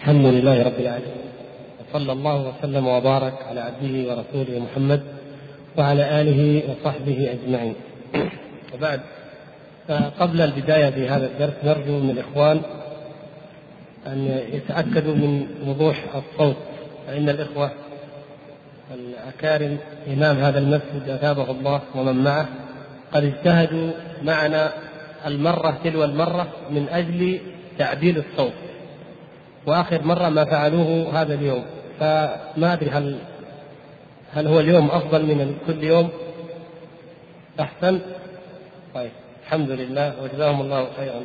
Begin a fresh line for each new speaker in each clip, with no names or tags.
الحمد لله رب العالمين. وصلى الله وسلم وبارك على عبده ورسوله محمد وعلى آله وصحبه أجمعين. وبعد فقبل البداية في هذا الدرس نرجو من الإخوان أن يتأكدوا من وضوح الصوت. فإن الإخوة الأكارم إمام هذا المسجد أثابه الله ومن معه قد اجتهدوا معنا المرة تلو المرة من أجل تعديل الصوت. وآخر مرة ما فعلوه هذا اليوم. فما أدري هل هل هو اليوم أفضل من كل يوم؟ أحسن؟ طيب الحمد لله وجزاهم الله خيرا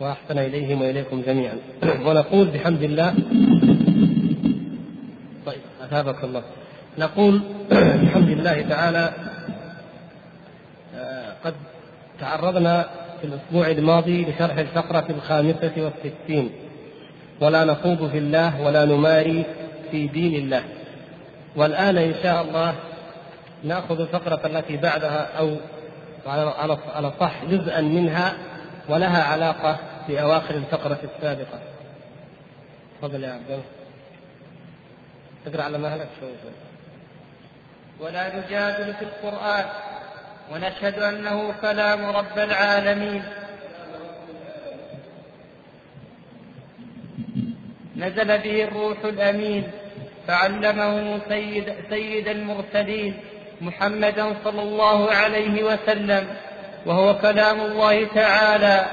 وأحسن إليهم وإليكم جميعا. ونقول بحمد الله. طيب أثابك الله. نقول بحمد الله تعالى آه، قد تعرضنا في الأسبوع الماضي لشرح الفقرة الخامسة والستين. ولا نخوض في الله ولا نماري في دين الله. والآن إن شاء الله نأخذ الفقرة التي بعدها أو على صح جزءا منها ولها علاقة في أواخر الفقرة السابقة. تفضل يا عبد الله اقرأ على مهلك شوي شوي.
ولا نجادل في القرآن ونشهد أنه كلام رب العالمين. نزل به الروح الأمين فعلمه سيد, سيد المرسلين محمدا صلى الله عليه وسلم وهو كلام الله تعالى.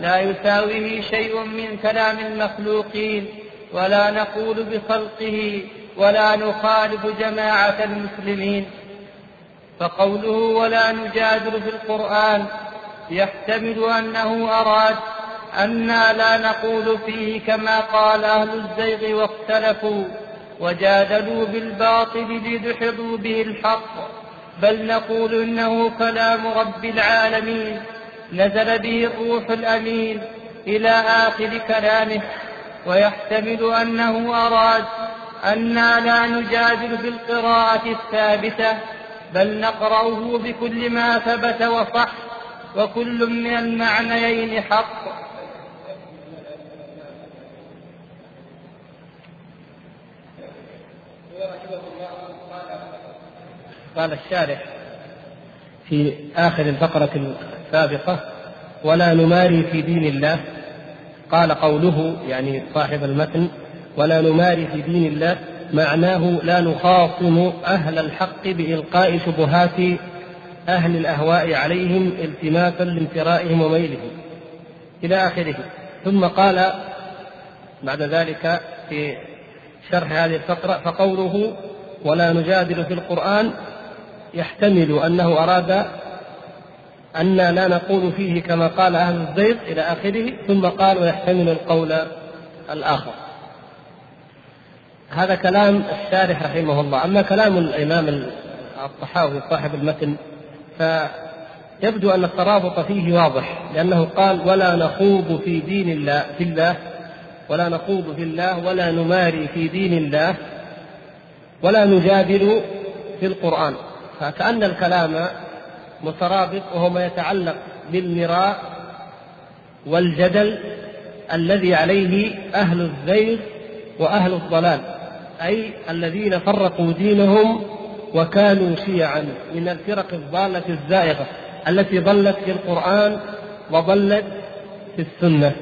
لا يساويه شيء من كلام المخلوقين ولا نقول بخلقه ولا نخالف جماعة المسلمين. فقوله ولا نجادل في القرآن يحتمل أنه أراد أنا لا نقول فيه كما قال أهل الزيغ واختلفوا وجادلوا بالباطل ليدحضوا به الحق بل نقول إنه كلام رب العالمين نزل به الروح الأمين إلى آخر كلامه ويحتمل أنه أراد أنا لا نجادل في القراءة الثابتة بل نقرأه بكل ما ثبت وصح وكل من المعنيين حق.
قال الشارح في آخر الفقرة السابقة ولا نماري في دين الله. قال قوله يعني صاحب المتن ولا نماري في دين الله. معناه لا نخاصم أهل الحق بإلقاء شبهات أهل الأهواء عليهم التماسا لانفرائهم وميلهم إلى آخره. ثم قال بعد ذلك في شرح هذه الفقرة فقوله ولا نجادل في القرآن يحتمل أنه أراد أن لا نقول فيه كما قال أهل الزيغ إلى آخره ثم قال ويحتمل القول الآخر. هذا كلام الشارح رحمه الله. أما كلام الإمام الطحاوي صاحب المتن فيبدو أن الترابط فيه واضح لأنه قال ولا نخوض في دين الله في الله ولا نخوض في الله ولا نماري في دين الله ولا نجادل في القرآن. فكأن الكلام مترابط وهو ما يتعلق بالمراء والجدل الذي عليه أهل الزيغ وأهل الضلال أي الذين فرقوا دينهم وكانوا شيعا من الفرق الضالة الزائغة التي ضلت في القرآن وضلت في السنة.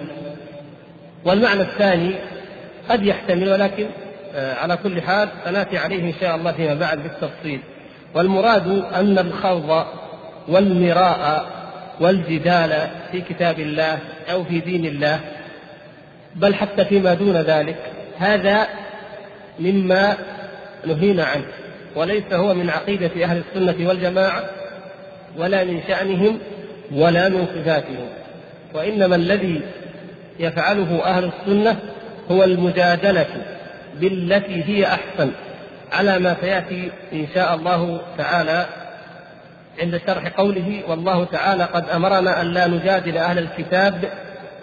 والمعنى الثاني قد يحتمل ولكن آه، على كل حال سنأتي عليه إن شاء الله فيما بعد بالتفصيل. والمراد أن الخوض والمراء والجدال في كتاب الله أو في دين الله بل حتى فيما دون ذلك هذا مما نهينا عنه وليس هو من عقيدة أهل السنة والجماعة ولا من شأنهم ولا من صفاتهم وإنما الذي يفعله أهل السنة هو المجادلة بالتي هي أحسن. على ما سيأتي إن شاء الله تعالى عند شرح قوله والله تعالى قد أمرنا أن لا نجادل أهل الكتاب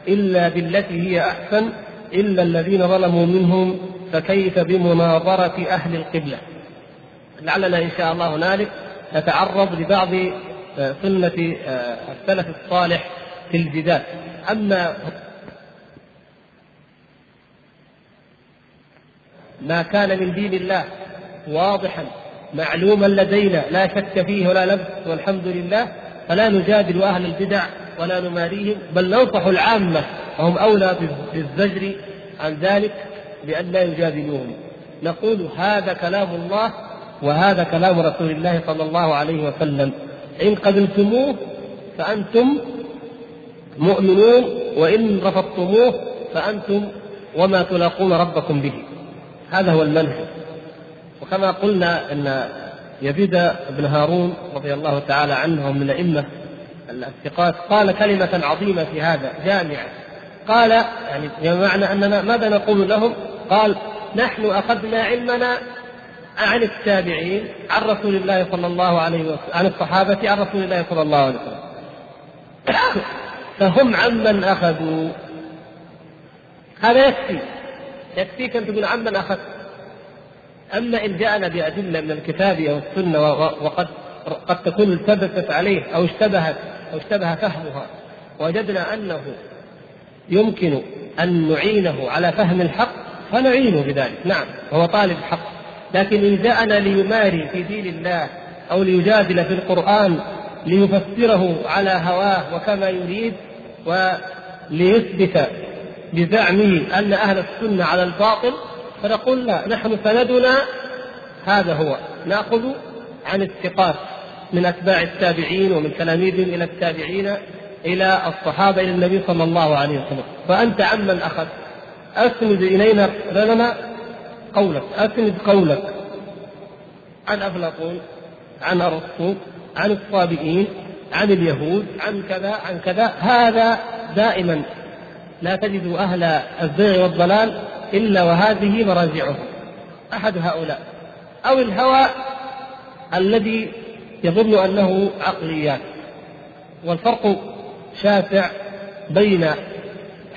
إلا بالتي هي أحسن إلا الذين ظلموا منهم فكيف بمناظرة أهل القبلة. لعلنا إن شاء الله هنالك نتعرض لبعض سنه السلف الصالح في الجدال. أما ما كان من دين الله واضحا معلوما لدينا لا شك فيه ولا لبس والحمد لله فلا نجادل أهل البدع ولا نماريهم بل ننصح العامة وهم أولى بالزجر عن ذلك بأن لا يجادلوهم. نقول هذا كلام الله وهذا كلام رسول الله صلى الله عليه وسلم. إن قبلتموه فأنتم مؤمنون وإن رفضتموه فأنتم وما تلاقون ربكم به. هذا هو المنهج. وكما قلنا أن يزيد بن هارون رضي الله تعالى عنه من الأئمة الثقات قال كلمة عظيمة في هذا جامعة. قال يعني بمعنى أننا ماذا نقول لهم؟ قال نحن أخذنا علمنا عن التابعين عن رسول الله صلى الله عليه وسلم عن الصحابة عن رسول الله صلى الله عليه وسلم. فهم عمن أخذوا. هذا يكفي. يكفيك أن تقول عمن أخذت أما إن جاءنا بأدلة من الكتاب أو السنة وقد قد تكون التبست عليه أو اشتبهت أو اشتبه فهمها وجدنا أنه يمكن أن نعينه على فهم الحق فنعينه بذلك نعم هو طالب حق لكن إن جاءنا ليماري في دين الله أو ليجادل في القرآن ليفسره على هواه وكما يريد وليثبت بزعمه أن أهل السنة على الباطل فنقول لا نحن سندنا هذا هو. نأخذ عن الثقات من أتباع التابعين ومن تلاميذهم إلى التابعين إلى الصحابة إلى النبي صلى الله عليه وسلم. فأنت عمن أخذ. أسند إلينا لنا قولك أسند قولك. عن أفلاطون عن أرسطو عن الصابئين عن اليهود عن كذا عن كذا. هذا دائما لا تجد أهل الزيغ والضلال إلا وهذه مراجعهم أحد هؤلاء. أو الهوى الذي يظن أنه عقليات والفرق شاسع بين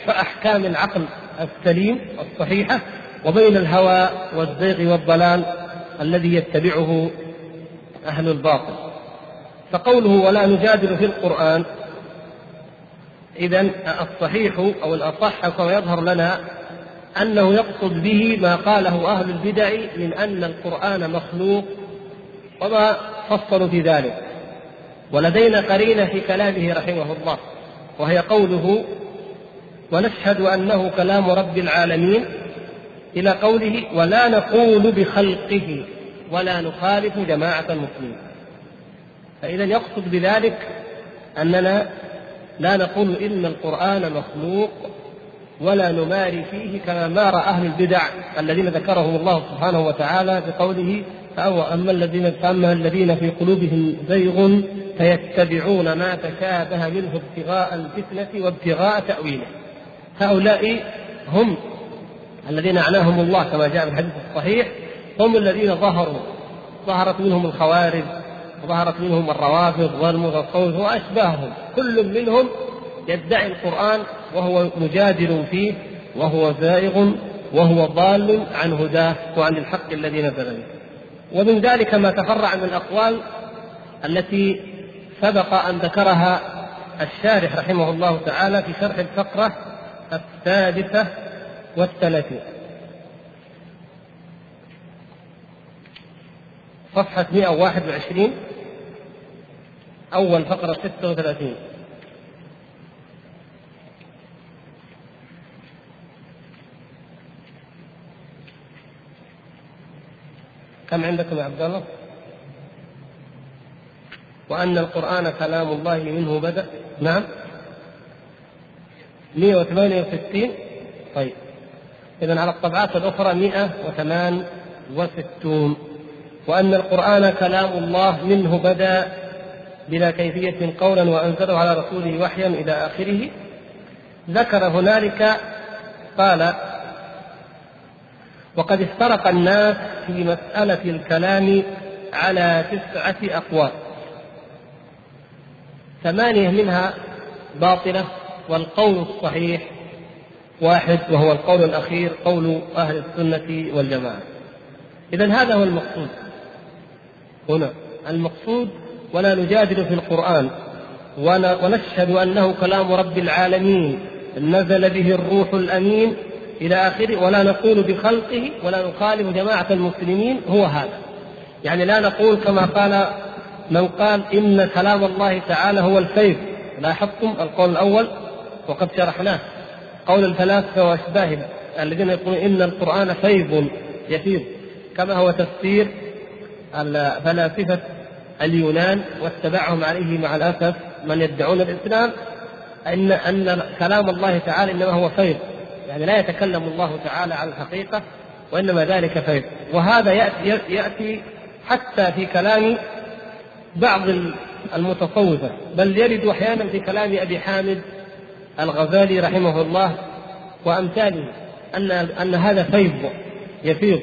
أحكام العقل السليم الصحيحة وبين الهوى والزيغ والضلال الذي يتبعه أهل الباطل. فقوله ولا نجادل في القرآن إذا الصحيح أو الأصح كما يظهر لنا أنه يقصد به ما قاله أهل البدع من أن القرآن مخلوق وما فصلوا في ذلك. ولدينا قرينة في كلامه رحمه الله وهي قوله ونشهد أنه كلام رب العالمين إلى قوله ولا نقول بخلقه ولا نخالف جماعة المسلمين فإذا يقصد بذلك أننا لا نقول إن القرآن مخلوق ولا نماري فيه كما مار أهل البدع الذين ذكرهم الله سبحانه وتعالى بقوله أو أما الذين فأما الذين في قلوبهم زيغ فيتبعون ما تشابه منه ابتغاء الفتنة وابتغاء تأويله. هؤلاء هم الذين أعناهم الله كما جاء في الحديث الصحيح. هم الذين ظهروا ظهرت منهم الخوارج وظهرت منهم الروافض والمتصوف وأشباههم. كل منهم يدعي القرآن وهو مجادل فيه وهو زائغ وهو ضال عن هداه وعن الحق الذي نزل به. ومن ذلك ما تفرع من الأقوال التي سبق أن ذكرها الشارح رحمه الله تعالى في شرح الفقرة السادسة والثلاثين. صفحة 121 أول فقرة 36 كم عندكم يا عبد الله؟ وأن القرآن كلام الله منه بدأ. نعم. 168 طيب. إذا على الطبعات الأخرى 168 وأن القرآن كلام الله منه بدأ بلا كيفية قولا وأنزله على رسوله وحيا إلى آخره. ذكر هنالك قال وقد افترق الناس في مسألة الكلام على تسعة أقوال. ثمانية منها باطلة والقول الصحيح واحد وهو القول الأخير قول أهل السنة والجماعة. إذا هذا هو المقصود. هنا المقصود ولا نجادل في القرآن ونشهد أنه كلام رب العالمين نزل به الروح الأمين إلى آخره ولا نقول بخلقه ولا نخالف جماعة المسلمين هو هذا. يعني لا نقول كما قال من قال إن كلام الله تعالى هو الفيض. لاحظتم القول الأول؟ وقد شرحناه. قول الفلاسفة وأشباههم الذين يقولون إن القرآن فيض يفيض كما هو تفسير فلاسفة اليونان واتبعهم عليه مع الأسف من يدعون الإسلام أن أن كلام الله تعالى إنما هو فيض. يعني لا يتكلم الله تعالى عن الحقيقة وإنما ذلك فيض وهذا يأتي, يأتي حتى في كلام بعض المتصوفة بل يرد أحيانا في كلام أبي حامد الغزالي رحمه الله وأمثاله أن أن هذا فيض يفيض.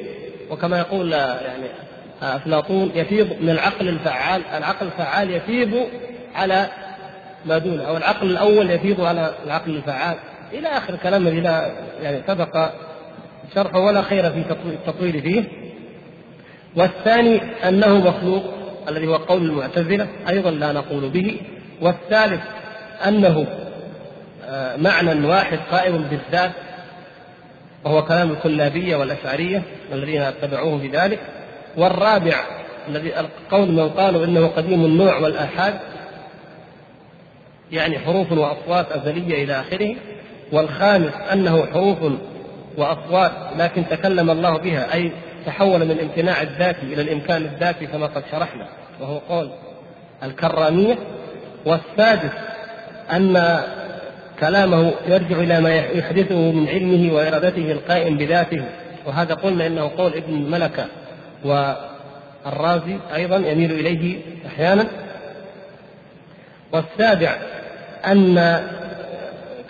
وكما يقول يعني أفلاطون يفيض من العقل الفعال العقل الفعال يفيض على ما دونه أو العقل الأول يفيض على العقل الفعال. إلى آخر الكلام الذي لا يعني سبق شرحه ولا خير في التطويل فيه. والثاني أنه مخلوق الذي هو قول المعتزلة أيضا لا نقول به. والثالث أنه آه، معنى واحد قائم بالذات وهو كلام الكلابية والأشعرية الذين اتبعوه في ذلك. والرابع الذي قول من قالوا إنه قديم النوع والآحاد يعني حروف وأصوات أزلية إلى آخره. والخامس أنه حروف وأصوات لكن تكلم الله بها أي تحول من الامتناع الذاتي إلى الإمكان الذاتي كما قد شرحنا وهو قول الكرامية. والسادس أن كلامه يرجع إلى ما يحدثه من علمه وإرادته القائم بذاته وهذا قلنا إنه قول ابن ملكة والرازي أيضا يميل إليه أحيانا. والسابع أن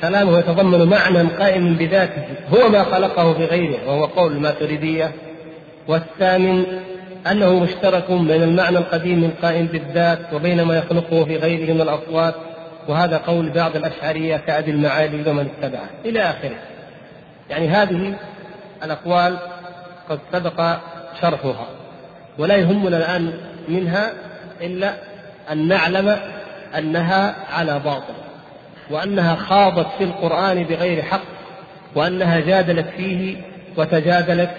كلامه يتضمن معنى قائم بذاته هو ما خلقه في غيره وهو قول الماتريدية. والثامن أنه مشترك بين المعنى القديم القائم بالذات وبين ما يخلقه في غيره من الأصوات وهذا قول بعض الأشعرية كأبي المعالي ومن اتبعه. إلى آخره. يعني هذه الأقوال قد سبق شرحها ولا يهمنا الآن منها إلا أن نعلم أنها على باطل. وأنها خاضت في القرآن بغير حق وأنها جادلت فيه وتجادلت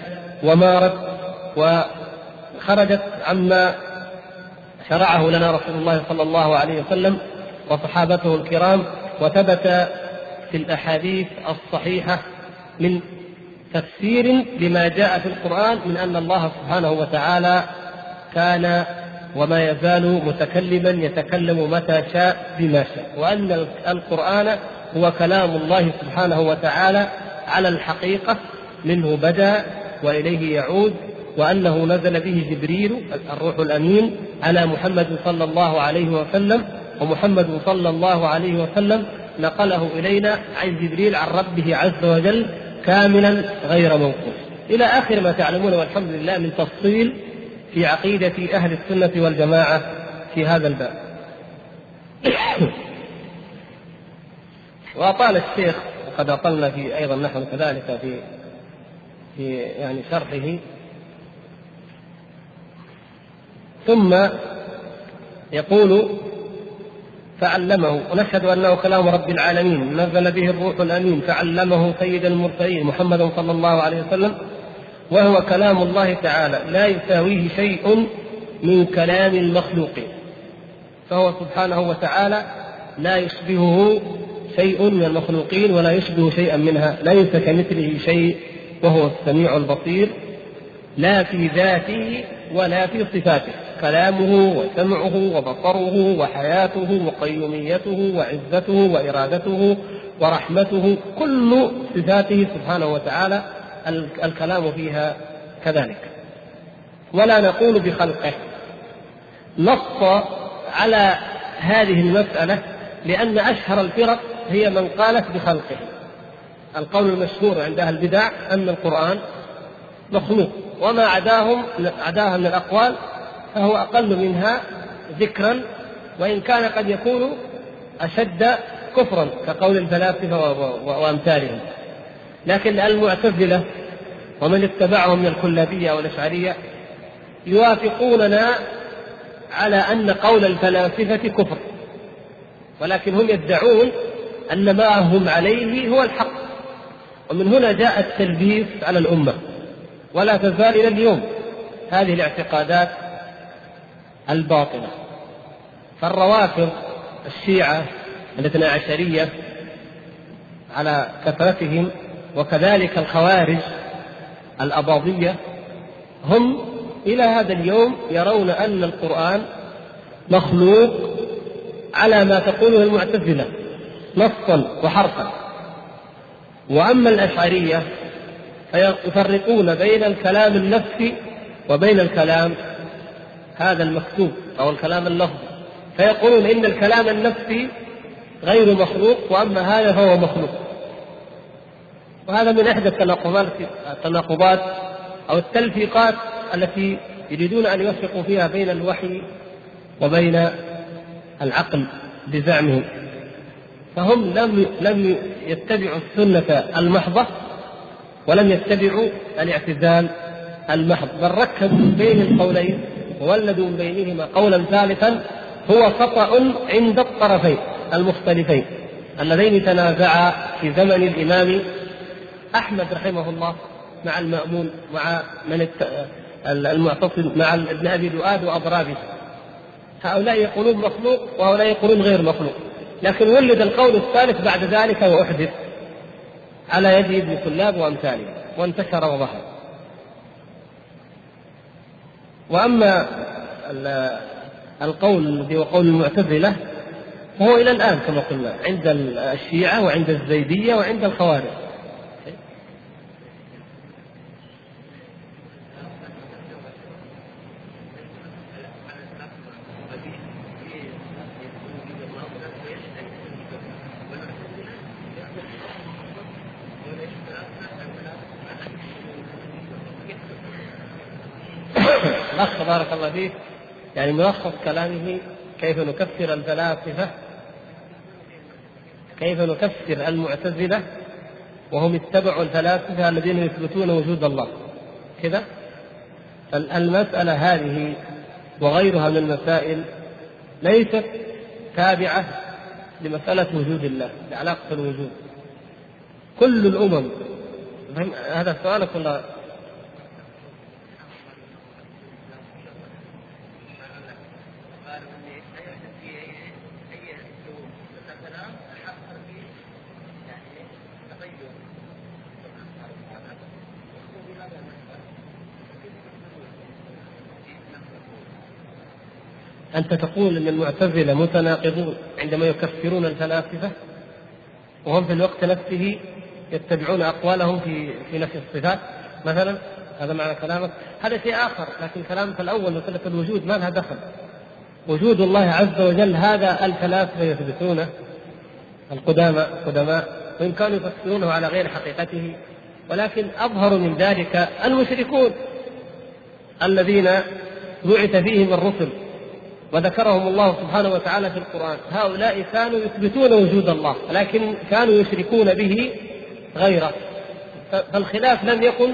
ومارت وخرجت عما شرعه لنا رسول الله صلى الله عليه وسلم وصحابته الكرام وثبت في الأحاديث الصحيحة من تفسير لما جاء في القرآن من أن الله سبحانه وتعالى كان وما يزال متكلما يتكلم متى شاء بما شاء. وأن القرآن هو كلام الله سبحانه وتعالى على الحقيقة منه بدا وإليه يعود وأنه نزل به جبريل الروح الأمين على محمد صلى الله عليه وسلم ومحمد صلى الله عليه وسلم نقله إلينا عن جبريل عن ربه عز وجل كاملا غير منقوص إلى آخر ما تعلمون والحمد لله من تفصيل في عقيدة أهل السنة والجماعة في هذا الباب. وأطال الشيخ وقد أطلنا في أيضا نحن كذلك في في يعني شرحه. ثم يقول فعلمه. ونشهد أنه كلام رب العالمين نزل به الروح الأمين فعلمه سيد المرسلين محمد صلى الله عليه وسلم. وهو كلام الله تعالى لا يساويه شيء من كلام المخلوقين فهو سبحانه وتعالى لا يشبهه شيء من المخلوقين ولا يشبه شيئا منها ليس كمثله شيء وهو السميع البصير لا في ذاته ولا في صفاته. كلامه وسمعه وبصره وحياته وقيوميته وعزته وإرادته ورحمته كل صفاته سبحانه وتعالى الكلام فيها كذلك. ولا نقول بخلقه. نص على هذه المسألة لأن أشهر الفرق هي من قالت بخلقه. القول المشهور عند أهل البدع أن القرآن مخلوق. وما عداهم عداها من الأقوال فهو أقل منها ذكرا وإن كان قد يكون أشد كفرا كقول الفلاسفة وأمثالهم. لكن المعتزلة ومن اتبعهم من الكلابية والأشعرية يوافقوننا على أن قول الفلاسفة كفر ولكن هم يدعون أن ما هم عليه هو الحق. ومن هنا جاء التلبيس على الأمة ولا تزال إلى اليوم هذه الاعتقادات الباطلة. فالروافض الشيعة الإثنى عشرية على كثرتهم وكذلك الخوارج الأباضية هم إلى هذا اليوم يرون أن القرآن مخلوق على ما تقوله المعتزلة نصا وحرفا. وأما الأشعرية فيفرقون بين الكلام النفسي وبين الكلام هذا المكتوب أو الكلام اللفظي. فيقولون إن الكلام النفسي غير مخلوق وأما هذا فهو مخلوق. وهذا من إحدى التناقضات التناقضات أو التلفيقات التي يريدون أن يوفقوا فيها بين الوحي وبين العقل بزعمهم. فهم لم لم يتبعوا السنة المحضة ولم يتبعوا الاعتزال المحض بل ركبوا بين القولين وولدوا من بينهما قولا ثالثا هو خطأ عند الطرفين المختلفين اللذين تنازعا في زمن الإمام أحمد رحمه الله مع المأمون مع من المعتصم مع ابن أبي دؤاد وأضرابه. هؤلاء يقولون مخلوق وهؤلاء يقولون غير مخلوق. لكن ولد القول الثالث بعد ذلك وأحدث على يد ابن كلاب وأمثاله وانتشر وظهر. وأما القول الذي هو قول المعتزلة فهو إلى الآن كما قلنا عند الشيعة وعند الزيدية وعند الخوارج. فيه يعني ملخص كلامه كيف نكفر الفلاسفة كيف نكفر المعتزلة وهم اتبعوا الفلاسفة الذين يثبتون وجود الله. كذا المسألة هذه وغيرها من المسائل ليست تابعة لمسألة وجود الله لعلاقة الوجود. كل الأمم هذا سؤالك ولا أنت تقول أن المعتزلة متناقضون عندما يكفرون الفلاسفة وهم في الوقت نفسه يتبعون أقوالهم في في نفي الصفات. مثلا هذا معنى كلامك. هذا شيء آخر لكن كلامك الأول مسألة الوجود ما لها دخل. وجود الله عز وجل هذا الفلاسفة يثبتونه القدامى القدماء وإن كانوا يفسرونه على غير حقيقته. ولكن أظهر من ذلك المشركون الذين بعث فيهم الرسل وذكرهم الله سبحانه وتعالى في القرآن. هؤلاء كانوا يثبتون وجود الله لكن كانوا يشركون به غيره. فالخلاف لم يكن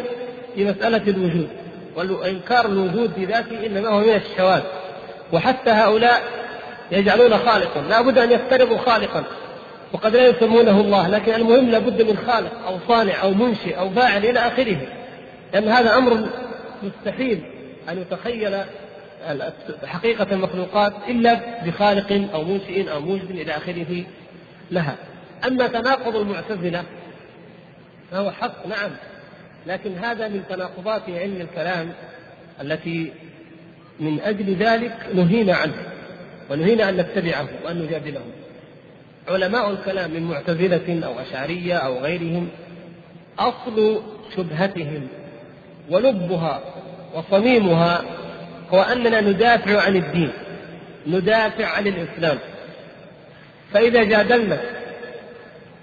في مسألة الوجود وإنكار الوجود في ذاته إنما هو من الشواذ. وحتى هؤلاء يجعلون خالقا لا بد أن يفترضوا خالقا وقد لا يسمونه الله لكن المهم لابد من خالق أو صانع أو منشئ أو فاعل إلى آخره. لأن هذا أمر مستحيل أن يتخيل حقيقة المخلوقات إلا بخالق أو منشئ أو موجد إلى آخره لها. أما تناقض المعتزلة فهو حق نعم. لكن هذا من تناقضات علم الكلام التي من أجل ذلك نهينا عنه ونهينا أن نتبعه وأن نجادله. علماء الكلام من معتزلة أو أشعرية أو غيرهم أصل شبهتهم ولبها وصميمها هو أننا ندافع عن الدين ندافع عن الإسلام فإذا جادلنا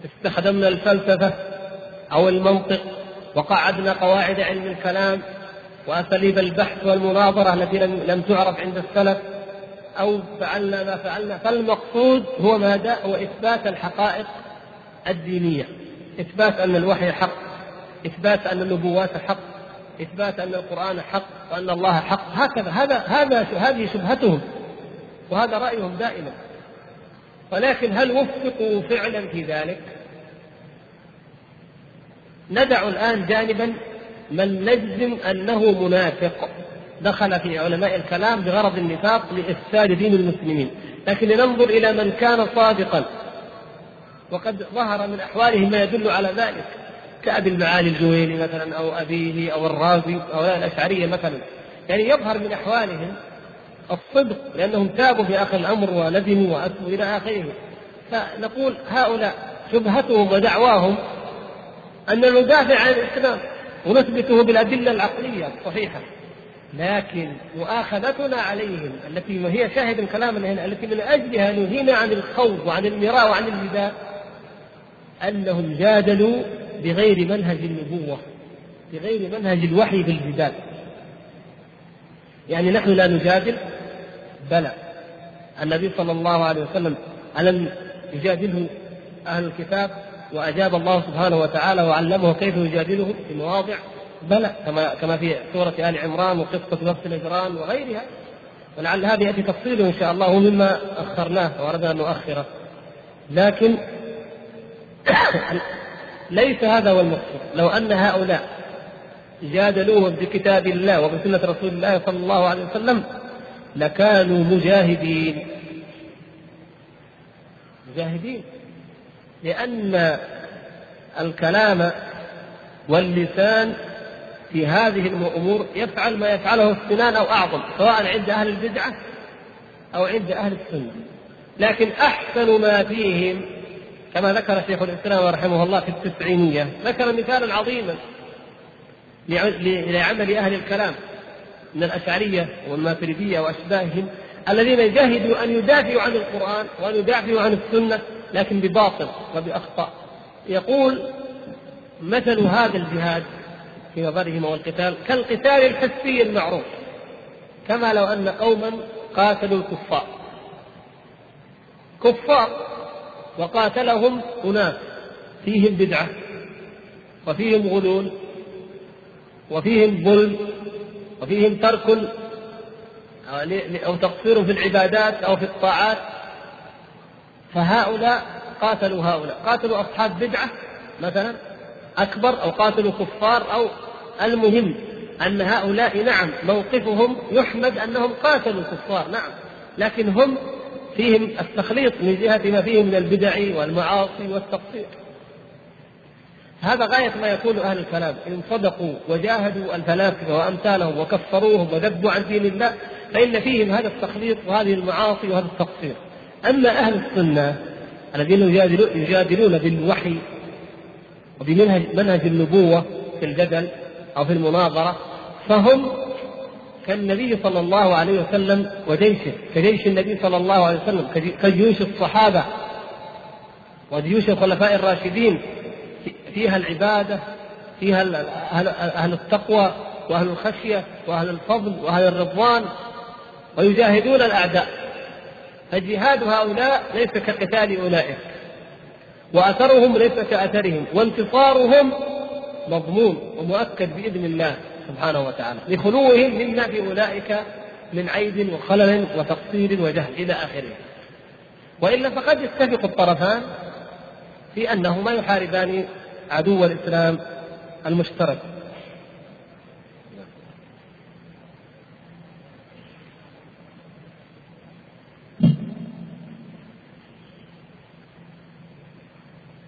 استخدمنا الفلسفة أو المنطق وقعدنا قواعد علم الكلام وأساليب البحث والمناظرة التي لم تعرف عند السلف أو فعلنا ما فعلنا فالمقصود هو ماذا؟ هو إثبات الحقائق الدينية إثبات أن الوحي حق إثبات أن النبوات حق إثبات أن القرآن حق وأن الله حق. هكذا هذا هذا هذه شبهتهم وهذا رأيهم دائما. ولكن هل وفقوا فعلا في ذلك؟ ندع الآن جانبا من نجزم أنه منافق. دخل في علماء الكلام بغرض النفاق لإفساد دين المسلمين. لكن لننظر إلى من كان صادقا. وقد ظهر من أحوالهم ما يدل على ذلك. كأبي المعالي الجويني مثلا أو أبيه أو الرازي أو الأشعرية مثلا. يعني يظهر من أحوالهم الصدق لأنهم تابوا في آخر الأمر وندموا وأتوا إلى آخره. فنقول هؤلاء شبهتهم ودعواهم أن ندافع عن الإسلام ونثبته بالأدلة العقلية الصحيحة. لكن مؤاخذتنا عليهم التي هي شاهد كلامنا هنا التي من أجلها نهينا عن الخوض وعن المراء وعن الجدال أنهم جادلوا بغير منهج النبوة بغير منهج الوحي في الجدال يعني نحن لا نجادل بلى. النبي صلى الله عليه وسلم ألم يجادله أهل الكتاب وأجاب الله سبحانه وتعالى وعلمه كيف يجادله في مواضع؟ بلى كما كما في سورة آل عمران وقصة نفس الإجرام وغيرها. ولعل هذا يأتي تفصيله إن شاء الله مما أخرناه وأردنا أن نؤخره. لكن ليس هذا هو المقصود. لو أن هؤلاء جادلوهم بكتاب الله وبسنة رسول الله صلى الله عليه وسلم لكانوا مجاهدين. مجاهدين. لأن الكلام واللسان في هذه الأمور يفعل ما يفعله السنان أو أعظم سواء عند أهل البدعة أو عند أهل السنة. لكن أحسن ما فيهم كما ذكر شيخ الإسلام رحمه الله في التسعينية ذكر مثالا عظيما لعمل أهل الكلام من الأشعرية والماتريدية وأشباههم الذين يجاهدوا أن يدافعوا عن القرآن وأن يدافعوا عن السنة لكن بباطل وبأخطاء يقول مثل هذا الجهاد في نظرهم والقتال كالقتال الحسي المعروف كما لو أن قوما قاتلوا الكفار كفار وقاتلهم أناس فيهم بدعة وفيهم غلول وفيهم ظلم وفيهم ترك أو تقصير في العبادات أو في الطاعات. فهؤلاء قاتلوا هؤلاء. قاتلوا أصحاب بدعة مثلا أكبر أو قاتلوا كفار أو المهم أن هؤلاء نعم موقفهم يحمد أنهم قاتلوا الكفار نعم. لكن هم فيهم التخليط من جهة ما فيهم من البدع والمعاصي والتقصير. هذا غاية ما يقول أهل الكلام. إن صدقوا وجاهدوا الفلاسفة وأمثالهم وكفروهم وذبوا عن دين الله فإن فيهم هذا التخليط وهذه المعاصي وهذا التقصير. أما أهل السنة الذين يجادلون بالوحي وبمنهج منهج النبوة في الجدل أو في المناظرة فهم كالنبي صلى الله عليه وسلم وجيشه كجيش النبي صلى الله عليه وسلم كجيوش الصحابة. وجيوش الخلفاء الراشدين فيها العبادة فيها أهل التقوى وأهل الخشية وأهل الفضل وأهل الرضوان ويجاهدون الأعداء. فجهاد هؤلاء ليس كقتال أولئك وأثرهم ليس كأثرهم وانتصارهم مضمون ومؤكد بإذن الله. سبحانه وتعالى لخلوهم مما في أولئك من عيب وخلل وتقصير وجهل إلى آخره. وإلا فقد يتفق الطرفان في أنهما يحاربان عدو الإسلام المشترك.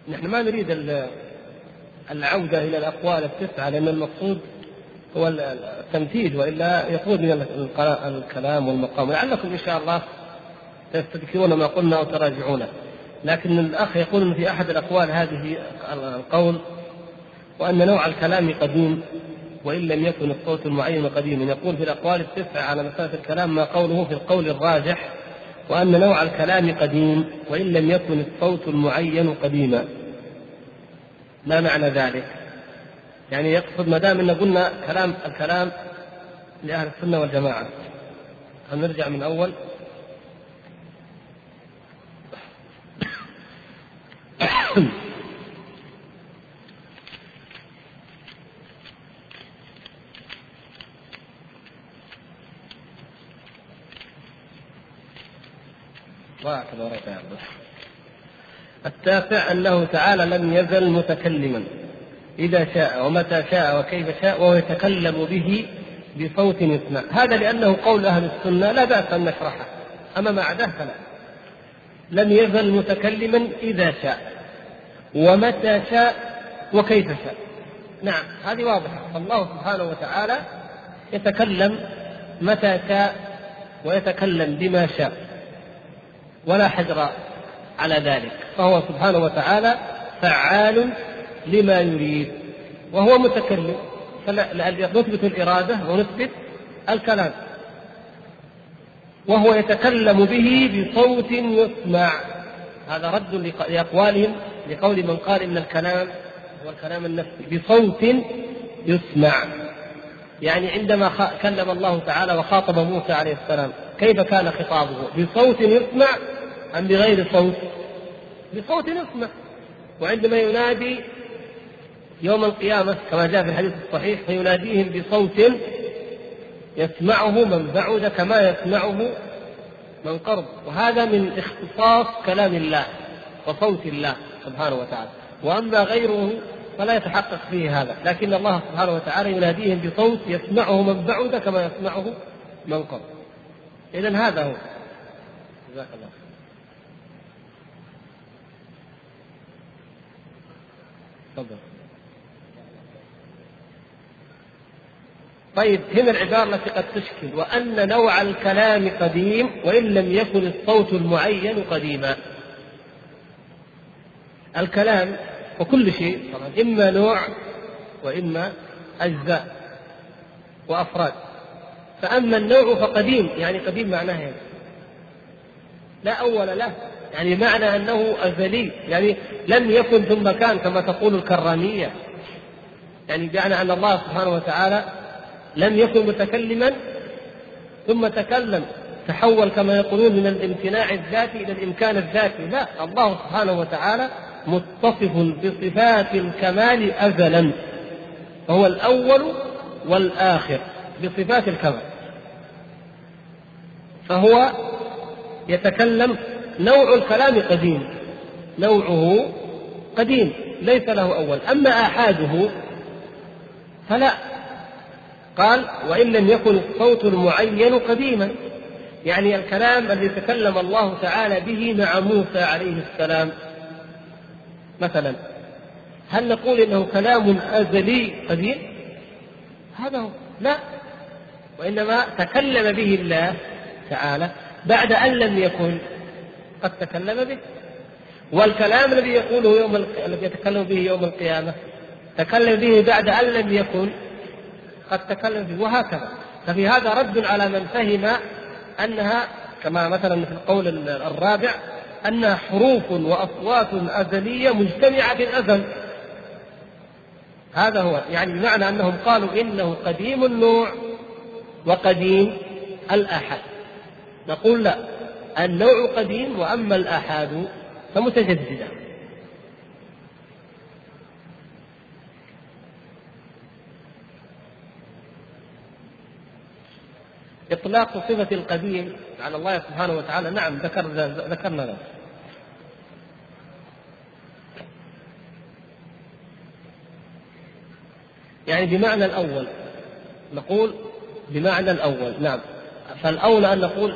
نحن ما نريد العودة إلى الأقوال التسعة لأن المقصود هو التمثيل وإلا يخرج من الكلام والمقام. لعلكم إن شاء الله تستذكرون ما قلنا وتراجعونه لكن الأخ يقول في أحد الأقوال هذه القول وأن نوع الكلام قديم وإن لم يكن الصوت المعين قديما. يقول في الأقوال التسعة على مسألة الكلام ما قوله في القول الراجح وأن نوع الكلام قديم وإن لم يكن الصوت المعين قديما. ما معنى ذلك؟ يعني يقصد ما دام إن قلنا كلام الكلام لأهل السنة والجماعة. هنرجع من أول. التاسع أنه تعالى لم يزل متكلما. إذا شاء ومتى شاء وكيف شاء وهو يتكلم به بصوت يسمع. هذا لأنه قول أهل السنة لا بأس أن نشرحه. أما ما عداه فلا. لم يزل متكلما إذا شاء. ومتى شاء وكيف شاء. نعم هذه واضحة. الله سبحانه وتعالى يتكلم متى شاء ويتكلم بما شاء. ولا حجر على ذلك. فهو سبحانه وتعالى فعال لما يريد وهو متكلم. نثبت الإرادة ونثبت الكلام. وهو يتكلم به بصوت يسمع. هذا رد لأقوالهم لقول من قال إن الكلام هو الكلام النفسي بصوت يسمع. يعني عندما كلم الله تعالى وخاطب موسى عليه السلام كيف كان خطابه؟ بصوت يسمع أم بغير صوت؟ بصوت يسمع. وعندما ينادي يوم القيامة كما جاء في الحديث الصحيح فيناديهم بصوت يسمعه من بعد كما يسمعه من قرب. وهذا من اختصاص كلام الله وصوت الله سبحانه وتعالى. وأما غيره فلا يتحقق فيه هذا. لكن الله سبحانه وتعالى يناديهم بصوت يسمعه من بعد كما يسمعه من قرب. اذا هذا هو. جزاك الله تفضل. طيب هنا العبارة التي قد تشكل وأن نوع الكلام قديم وإن لم يكن الصوت المعين قديما. الكلام وكل شيء طبعا إما نوع وإما أجزاء وأفراد. فأما النوع فقديم يعني قديم معناه يعني لا أول له يعني معنى أنه أزلي يعني لم يكن ثم كان كما تقول الكرامية. يعني بمعنى أن الله سبحانه وتعالى لم يكن متكلما ثم تكلم تحول كما يقولون من الامتناع الذاتي إلى الإمكان الذاتي. لا الله سبحانه وتعالى متصف بصفات الكمال ازلا فهو الأول والآخر بصفات الكمال. فهو يتكلم نوع الكلام قديم نوعه قديم ليس له أول. أما آحاده فلا. قال وإن لم يكن الصوت المعين قديما. يعني الكلام الذي تكلم الله تعالى به مع موسى عليه السلام. مثلا هل نقول إنه كلام أزلي قديم؟ هذا هو لا. وإنما تكلم به الله تعالى بعد أن لم يكن قد تكلم به. والكلام الذي يقوله يوم الذي يتكلم به يوم القيامة تكلم به بعد أن لم يكن قد تكلم فيه وهكذا. ففي هذا رد على من فهم أنها كما مثلا في القول الرابع أنها حروف وأصوات أزلية مجتمعة في الازل هذا هو يعني بمعنى أنهم قالوا إنه قديم النوع وقديم الأحد. نقول لا النوع قديم وأما الأحاد فمتجددة. إطلاق صفة القديم على الله سبحانه وتعالى. نعم ذكر ذكرنا ذلك. يعني بمعنى الأول نقول بمعنى الأول نعم. فالأولى أن نقول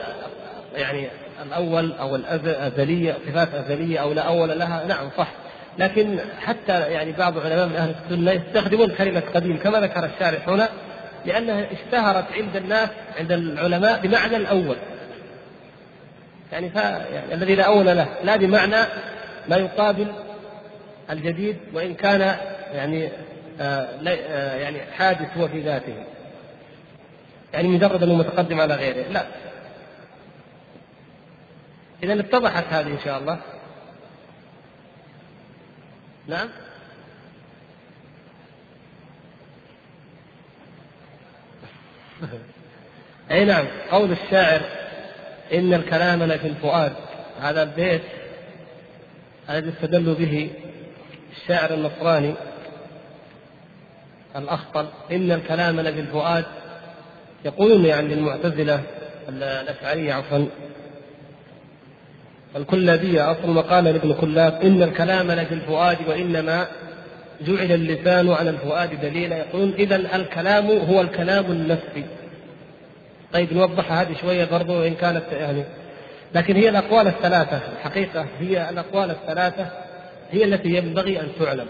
يعني الأول أو الأزلية صفات أزلية أو لا أول لها نعم صح. لكن حتى يعني بعض علماء من أهل السنة يستخدمون كلمة قديم كما ذكر الشارح هنا. لأنها اشتهرت عند الناس عند العلماء بمعنى الأول. يعني, ف... يعني الذي لا أول له لا بمعنى ما يقابل الجديد وإن كان يعني آه آه يعني حادث هو في ذاته. يعني مجرد أنه متقدم على غيره. لا. إذا اتضحت هذه إن شاء الله. نعم. اي نعم قول الشاعر إن الكلام لفي الفؤاد. هذا البيت الذي استدل به الشاعر النصراني الأخطل. إن الكلام لفي الفؤاد. يقولون يعني المعتزله الأشعرية عفوا الكلابية أصل مقال لابن كلاب. إن الكلام لفي الفؤاد وإنما جعل اللسان على الفؤاد دليلا. يقولون إذا الكلام هو الكلام النفسي. طيب نوضحها هذه شوية برضو وإن كانت يعني. لكن هي الأقوال الثلاثة. الحقيقة هي الأقوال الثلاثة. هي التي ينبغي أن تعلم.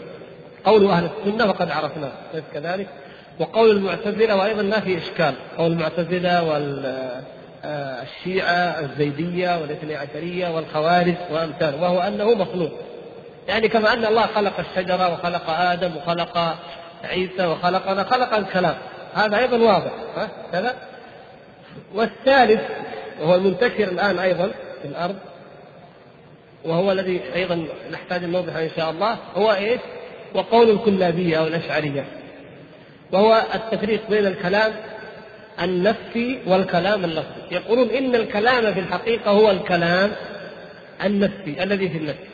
قول أهل السنة وقد عرفناه ليس كذلك. وقول المعتزلة وأيضا ما في إشكال. قول المعتزلة والشيعة الزيدية والاثني عشرية والخوارج وأمثاله وهو أنه مخلوق. يعني كما أن الله خلق الشجرة وخلق آدم وخلق عيسى وخلقنا خلق الكلام. هذا أيضا واضح ها؟ كذا. والثالث وهو المنتشر الآن أيضا في الأرض وهو الذي أيضا نحتاج أن نوضحه إن شاء الله هو إيش؟ وقول الكلابية أو الأشعرية. وهو التفريق بين الكلام النفسي والكلام اللفظي يقولون إن الكلام في الحقيقة هو الكلام النفسي الذي في النفس.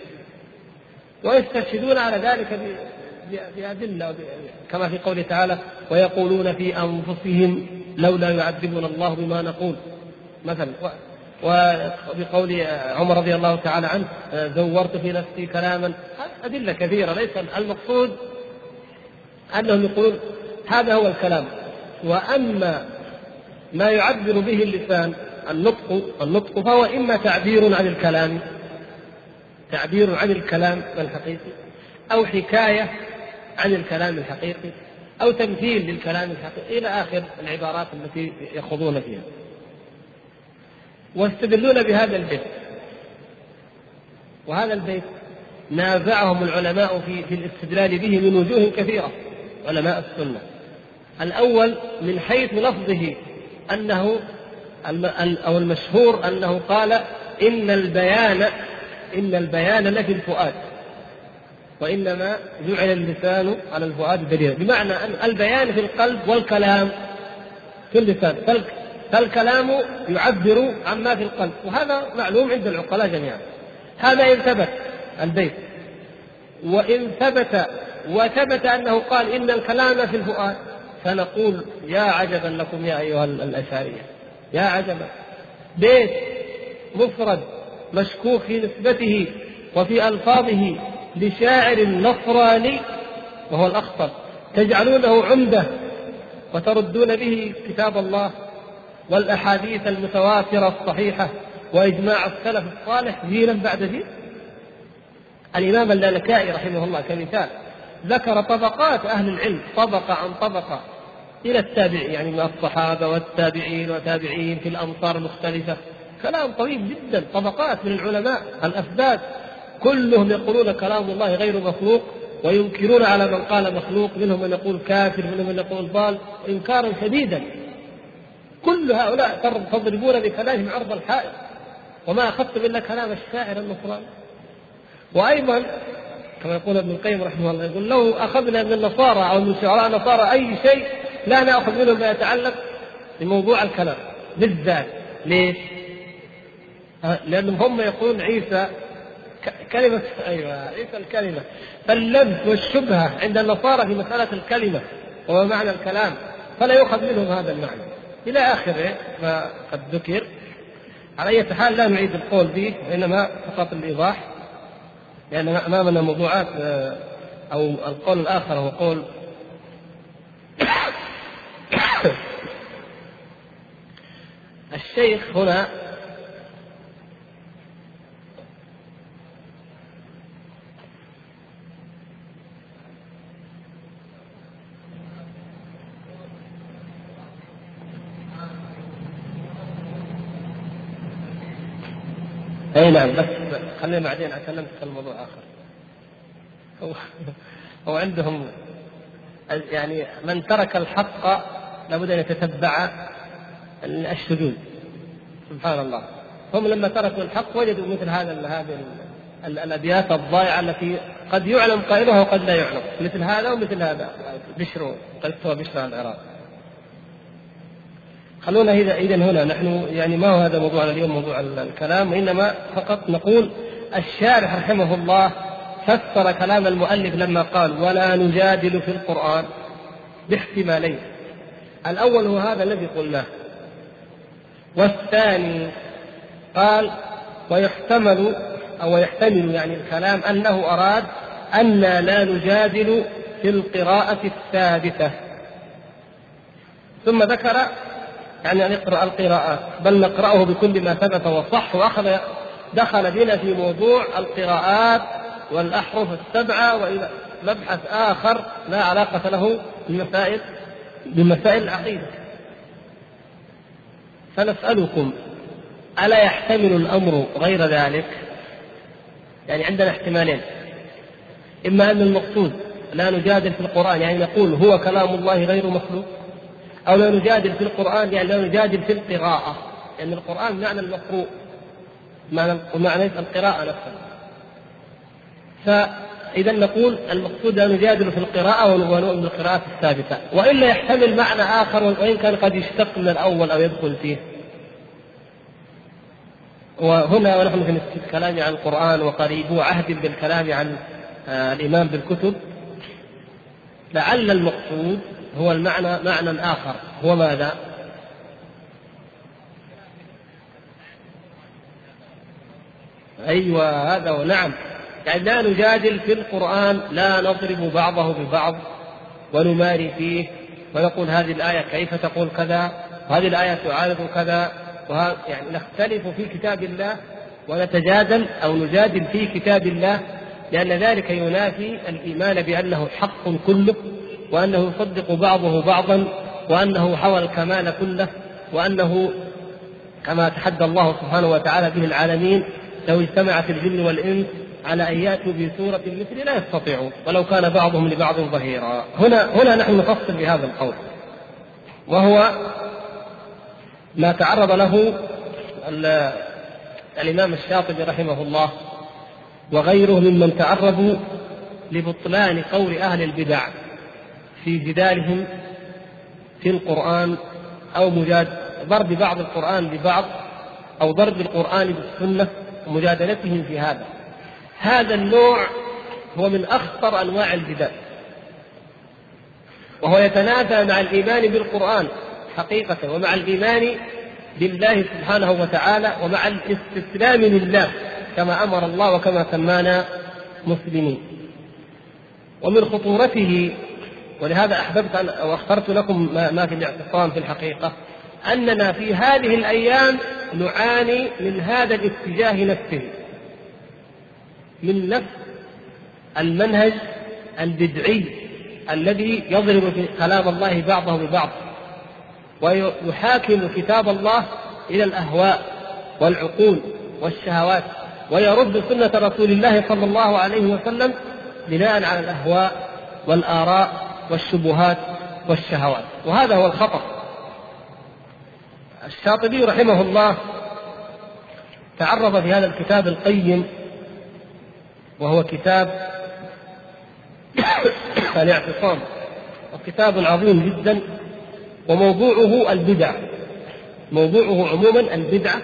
ويستشهدون على ذلك بأدلة كما في قوله تعالى ويقولون في أنفسهم لولا يعذبنا الله بما نقول. مثلا وبقول عمر رضي الله تعالى عنه زورت في نفسي كلاما. أدلة كثيرة ليس المقصود أنهم يقولون هذا هو الكلام. وأما ما يعبر به اللسان النطق النطق فهو إما تعبير عن الكلام تعبير عن الكلام الحقيقي أو حكاية عن الكلام الحقيقي أو تمثيل للكلام الحقيقي إلى آخر العبارات التي يخوضون فيها. واستدلون بهذا البيت. وهذا البيت نازعهم العلماء في في الاستدلال به من وجوه كثيرة علماء السنة. الأول من حيث لفظه أنه أو المشهور أنه قال إن البيان إن البيان لفي الفؤاد وإنما جعل اللسان على الفؤاد دليلا بمعنى أن البيان في القلب والكلام في اللسان. فالكلام يعبر عما في القلب وهذا معلوم عند العقلاء جميعا. هذا إن ثبت البيت وإن ثبت وثبت أنه قال إن الكلام في الفؤاد فنقول يا عجبا لكم يا أيها الأشعرية يا عجبا. بيت مفرد مشكوك في نسبته وفي ألفاظه لشاعر نصراني وهو الأخطر. تجعلونه عمدة وتردون به كتاب الله والأحاديث المتواترة الصحيحة وإجماع السلف الصالح جيلا بعد جيل. الإمام اللالكائي رحمه الله كمثال ذكر طبقات أهل العلم طبقة عن طبقة إلى التابعين يعني من الصحابة والتابعين وتابعين في الأمصار المختلفة. كلام طويل جدا طبقات من العلماء الأثبات كلهم يقولون كلام الله غير مخلوق وينكرون على من قال مخلوق منهم من يقول كافر منهم من يقول ضال إنكارا شديدا. كل هؤلاء تضربون بكلامهم عرض الحائط. وما أخذتم إلا كلام الشاعر النصراني وأيضا كما يقول ابن القيم رحمه الله يقول لو أخذنا من النصارى أو من شعراء النصارى أي شيء لا نأخذ منه ما يتعلق بموضوع الكلام بالذات. ليش؟ لأنهم هم يقولون عيسى كلمة أيوة عيسى الكلمة. فاللبس والشبهة عند النصارى في مسألة الكلمة وما معنى الكلام فلا يؤخذ منهم هذا المعنى. إلى آخره ما قد ذكر على أي حال لا نعيد القول به وإنما فقط الإيضاح لأن أمامنا موضوعات آه، أو القول الآخر هو قول الشيخ هنا اي نعم. بس خلينا بعدين اتكلم في الموضوع اخر هو هو عندهم يعني من ترك الحق لابد أن يتتبع الشذوذ. سبحان الله. هم لما تركوا الحق وجدوا مثل هذا هذه الأبيات الضائعة التي قد يعلم قائلها وقد لا يعلم. مثل هذا ومثل هذا. بشر سوى بشر العراق. خلونا اذا هنا نحن يعني ما هو هذا موضوعنا اليوم موضوع الكلام وإنما فقط نقول الشارح رحمه الله فسر كلام المؤلف لما قال ولا نجادل في القرآن باحتمالين. الأول هو هذا الذي قلناه. والثاني قال ويحتمل أو يحتمل يعني الكلام أنه أراد أن لا نجادل في القراءة الثابتة ثم ذكر يعني أن نقرأ القراءات بل نقرأه بكل ما ثبت وصح وأخذ دخل بنا في موضوع القراءات والأحرف السبعة وإلى مبحث آخر لا علاقة له بمسائل بمسائل العقيدة فنسألكم ألا يحتمل الأمر غير ذلك؟ يعني عندنا احتمالين إما أن المقصود لا نجادل في القرآن يعني نقول هو كلام الله غير مخلوق أو لا نجادل في القرآن يعني لا نجادل في القراءة لأن يعني القرآن معنى المقروء معنى ومعنى القراءة نفسها. فإذا نقول المقصود لا نجادل في القراءة ونؤمن بالقراءة الثابتة. وإلا يحتمل معنى آخر وإن كان قد يشتق من الأول أو يدخل فيه. وهنا ونحن في الكلام عن القرآن وقريبو عهد بالكلام عن آه، الإمام بالكتب. لعل المقصود هو المعنى معنى آخر. هو ماذا؟ أيوة هذا هو. نعم. يعني لا نجادل في القرآن لا نضرب بعضه ببعض ونماري فيه ونقول هذه الآية كيف تقول كذا؟ وهذه الآية تعارض كذا؟ يعني نختلف في كتاب الله ونتجادل أو نجادل في كتاب الله لأن ذلك ينافي الإيمان بأنه حق كله وأنه يصدق بعضه بعضا وأنه حوى الكمال كله وأنه كما تحدى الله سبحانه وتعالى به العالمين لو اجتمعت الجن والإنس على أن يأتوا بسورة مثل لا يستطيعون ولو كان بعضهم لبعض ظهيرا. هنا هنا نحن نفصل بهذا القول وهو ما تعرض له الإمام الشاطبي رحمه الله وغيره ممن تعرضوا لبطلان قول أهل البدع. في جدالهم في القرآن أو مجاد ضرب بعض القرآن ببعض أو ضرب القرآن بالسنة ومجادلتهم في هذا. هذا النوع هو من أخطر أنواع الجدال. وهو يتنافى مع الإيمان بالقرآن حقيقة ومع الإيمان بالله سبحانه وتعالى ومع الاستسلام لله كما أمر الله وكما سمانا مسلمين. ومن خطورته ولهذا أحببت أن أخترت لكم ما في الاعتصام في الحقيقة أننا في هذه الأيام نعاني من هذا الاتجاه نفسه من نفس المنهج البدعي الذي يضرب في كلام الله بعضه ببعض ويحاكم كتاب الله إلى الأهواء والعقول والشهوات ويرد سنة رسول الله صلى الله عليه وسلم بناء على الأهواء والآراء والشبهات والشهوات. وهذا هو الخطأ. الشاطبي رحمه الله تعرض في هذا الكتاب القيم وهو كتاب الاعتصام. وكتاب عظيم جدا وموضوعه البدع. موضوعه عموما البدعة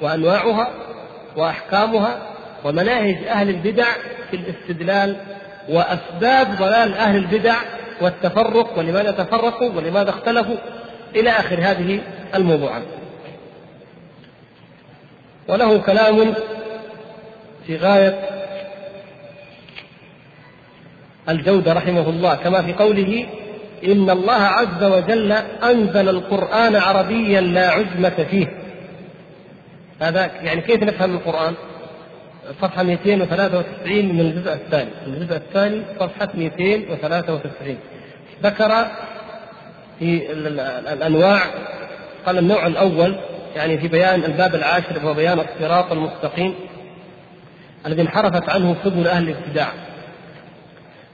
وأنواعها وأحكامها ومناهج أهل البدع في الاستدلال وأسباب ضلال أهل البدع والتفرق ولماذا تفرقوا ولماذا اختلفوا إلى آخر هذه الموضوعات وله كلام في غاية الجودة رحمه الله كما في قوله إن الله عز وجل أنزل القرآن عربيا لا عجمة فيه هذا يعني كيف نفهم القرآن؟ صفحة 293 من الجزء الثاني، الجزء الثاني صفحة 293 ذكر في الأنواع قال النوع الأول يعني في بيان الباب العاشر وهو بيان الصراط المستقيم الذي انحرفت عنه سبل أهل الابتداع.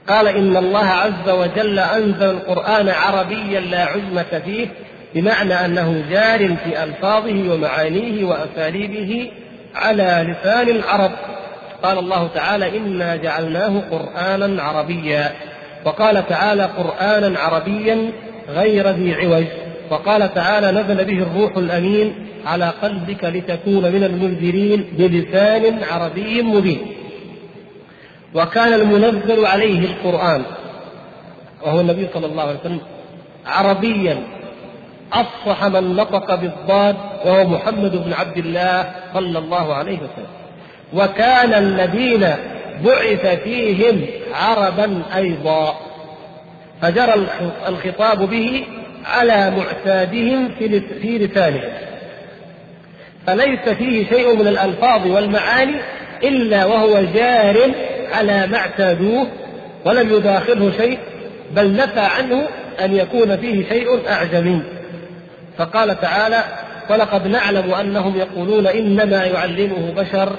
قال إن الله عز وجل أنزل القرآن عربيا لا عجمة فيه بمعنى أنه جار في ألفاظه ومعانيه وأساليبه على لسان العرب. قال الله تعالى إنا جعلناه قرآنا عربيا. وقال تعالى قرآنا عربيا غير ذي عوج. وقال تعالى نزل به الروح الأمين على قلبك لتكون من المنذرين بلسان عربي مبين. وكان المنزل عليه القرآن. وهو النبي صلى الله عليه وسلم عربيا. أفصح من نطق بالضاد وهو محمد بن عبد الله صلى الله عليه وسلم. وكان الذين بعث فيهم عربا أيضا. فجرى الخطاب به على معتادهم في لسانهم. فليس فيه شيء من الألفاظ والمعاني إلا وهو جار على ما اعتادوه ولم يداخله شيء بل نفى عنه أن يكون فيه شيء أعجمي. فقال تعالى ولقد نعلم أنهم يقولون إنما يعلمه بشر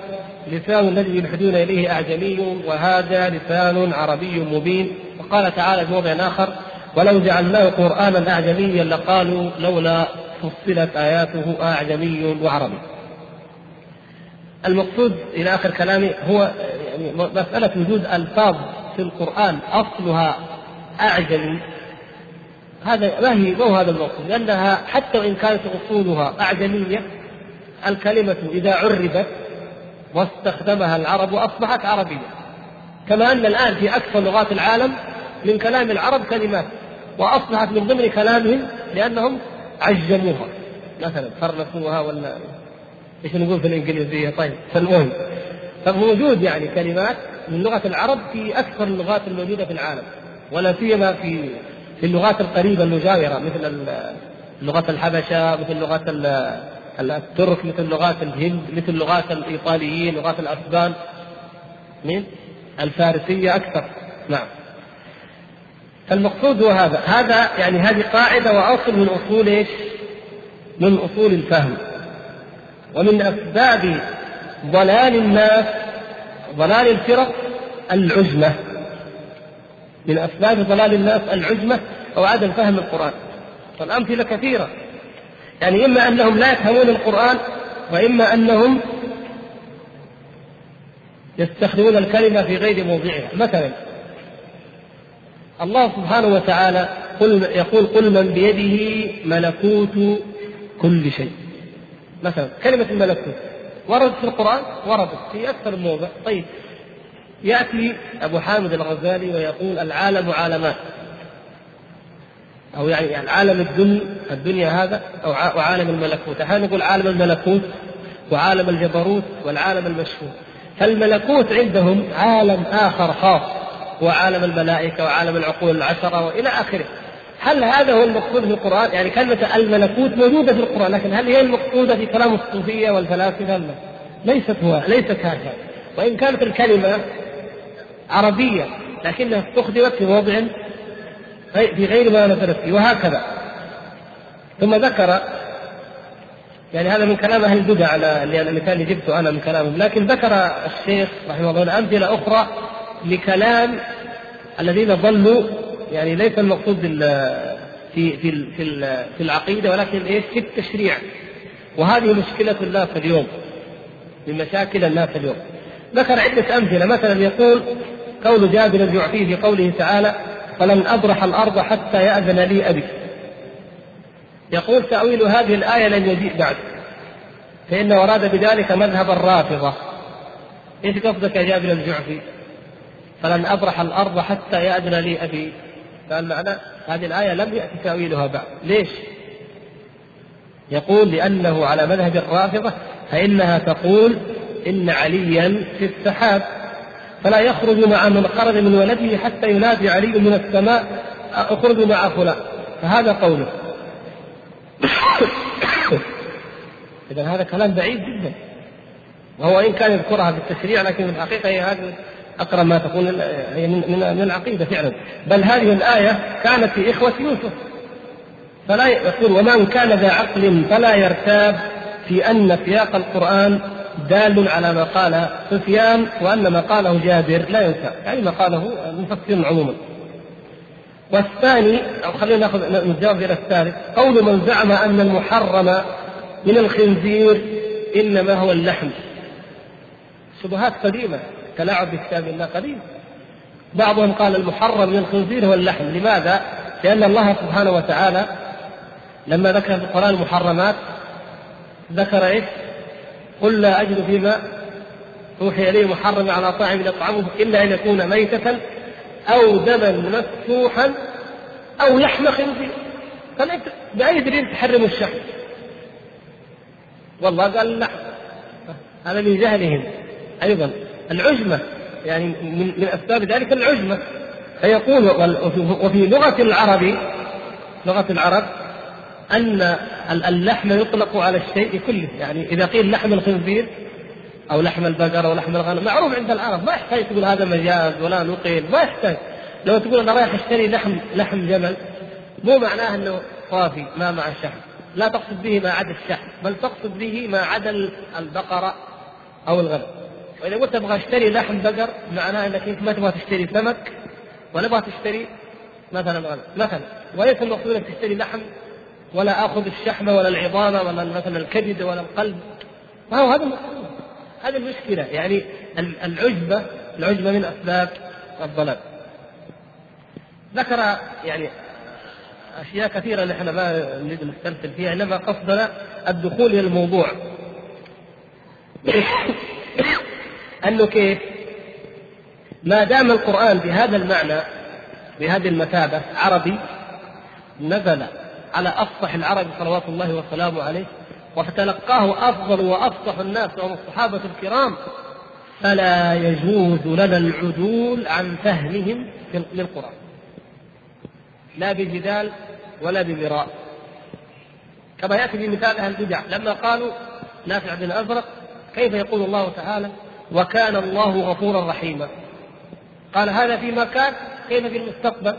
لسان الذي يلحدون إليه أعجمي وهذا لسان عربي مبين. وقال تعالى في موضع آخر ولو جعلناه قرآنا أعجميا لقالوا لولا فصلت آياته أعجمي وعربي. المقصود إلى آخر كلامي هو يعني مسألة وجود ألفاظ في القرآن أصلها أعجمي. هذا ما هي؟ ما هو هذا المقصود لأنها حتى وإن كانت أصولها أعجمية الكلمة إذا عربت واستخدمها العرب أصبحت عربية. كما أن الآن في أكثر لغات العالم من كلام العرب كلمات وأصبحت من ضمن كلامهم لأنهم عجموها. مثلا فرنسوها ولا إيش نقول في الإنجليزية؟ طيب فالمهم فموجود يعني كلمات من لغة العرب في أكثر اللغات الموجودة في العالم ولا سيما في في اللغات القريبة المجاورة مثل لغة الحبشة مثل لغة الترك مثل لغات الهند مثل لغات الإيطاليين لغات الاسبان من الفارسية أكثر. نعم. فالمقصود هو هذا. هذا يعني هذه قاعدة وأصل من أصول إيش؟ من أصول الفهم. ومن أسباب ضلال الناس ضلال الفرق العجمه من أسباب ضلال الناس العجمه أو عدم فهم القرآن. والامثله كثيرة. يعني إما أنهم لا يفهمون القرآن وإما أنهم يستخدمون الكلمة في غير موضعها. مثلا الله سبحانه وتعالى قل يقول قل من بيده ملكوت كل شيء. مثلا كلمة الملكوت. وردت في القرآن؟ وردت. في أكثر من موضع. طيب. يأتي أبو حامد الغزالي ويقول العالم عالمان أو يعني العالم الدنيا الدنيا هذا أو وعالم الملكوت. أحيانا نقول عالم الملكوت وعالم الجبروت والعالم المشهور. فالملكوت عندهم عالم آخر خاص وعالم الملائكة وعالم العقول العشرة وإلى آخره. هل هذا هو المقصود في القرآن؟ يعني كلمة الملكوت موجودة في القرآن لكن هل هي المقصودة في كلام الصوفية والفلاسفة؟ لا. ليست هو ليست هكذا وإن كانت الكلمة عربية لكنها استخدمت في موضع في غير ما نزلت فيه وهكذا. ثم ذكر يعني هذا من كلام أهل البدع على المثال اللي جبته أنا من كلامهم لكن ذكر الشيخ رحمه الله امثله أخرى لكلام الذين ضلوا يعني ليس المقصود في في في في العقيدة ولكن إيش؟ في التشريع. وهذه مشكلة الناس اليوم من مشاكل الناس اليوم. ذكر عدة أمثلة مثلا يقول قول جابر الجعفي في قوله تعالى فلن ابرح الأرض حتى يأذن لي أبي. يقول تأويل هذه الآية لن يجيء بعد فانه أراد بذلك مذهب الرافضة. إيش قصدك يا جابر الجعفي؟ فلن ابرح الأرض حتى يأذن لي أبي. قال معنى هذه الآية لم يأتي تأويلها بعد. ليش؟ يقول لأنه على مذهب الرافضة فإنها تقول إن عليا في السحاب. فلا يخرج مع من خرج من ولده حتى ينادي علي من السماء اخرج مع فلان. فهذا قوله. إذا هذا كلام بعيد جدا. وهو إن كان يذكرها في التشريع لكن في الحقيقة هي هذه أقرب ما تكون هي من من العقيدة فعلا. بل هذه الآية كانت في إخوة يوسف. فلا يقول ومن كان ذا عقل فلا يرتاب في أن سياق القرآن دال على ما قال سفيان وأن ما قاله جابر لا ينسى يعني ما قاله المفسرون عموما والثاني أو خلينا نأخذ نجاوب إلى الثالث قول من زعم أن المحرم من الخنزير إنما هو اللحم شبهات قديمة تلاعب بكتاب الله قديم بعضهم قال المحرم من الخنزير هو اللحم لماذا؟ لأن الله سبحانه وتعالى لما ذكر في القرآن المحرمات ذكر إيش؟ قل لا أجد فيما أوحي إليه محرم على طاعم يطعمه إلا أن يكون ميتة أو دما مسفوحا أو لحم خنزير فأنت بأي دليل تحرم الشحم؟ والله قال اللحم هذا من جهلهم أيضا. العجمة يعني من, من أسباب ذلك العجمة فيقول وفي لغة العرب لغة العرب أن اللحم يطلق على الشيء كله. يعني إذا قيل لحم الخنزير أو لحم البقر أو لحم الغنم معروف عند العرب ما يحتاج تقول هذا مجاز ولا نقيل ما يحتاج. لو تقول أنا رايح أشتري لحم لحم جمل مو معناه أنه صافي ما مع الشحم لا تقصد به ما عدا الشحم بل تقصد به ما عدا البقرة أو الغنم. وإذا قلت أبغى أشتري لحم بقر معناه أنك أنت ما تبغى تشتري سمك ولا تبغى تشتري مثلا غنم مثلا. وليس المقصود أنك تشتري لحم ولا آخذ الشحم ولا العظام ولا مثلا الكبد ولا القلب. ما هو هذا المقصود. هذه المشكلة. يعني العجبة العجبة من أسباب الضلال. ذكر يعني أشياء كثيرة نحن ما نريد نسترسل فيها إنما قصدنا الدخول إلى الموضوع. أنه كيف؟ ما دام القرآن بهذا المعنى بهذه المثابة عربي نزل على أفصح العرب صلوات الله وسلامه عليه وتلقاه أفضل وأفصح الناس وهم الصحابة الكرام فلا يجوز لنا العدول عن فهمهم للقرآن. لا بجدال ولا بمراء. كما يأتي في مثال أهل البدع لما قالوا نافع بن أزرق كيف يقول الله تعالى وكان الله غفورا رحيما قال هذا فيما كان كيف في المستقبل؟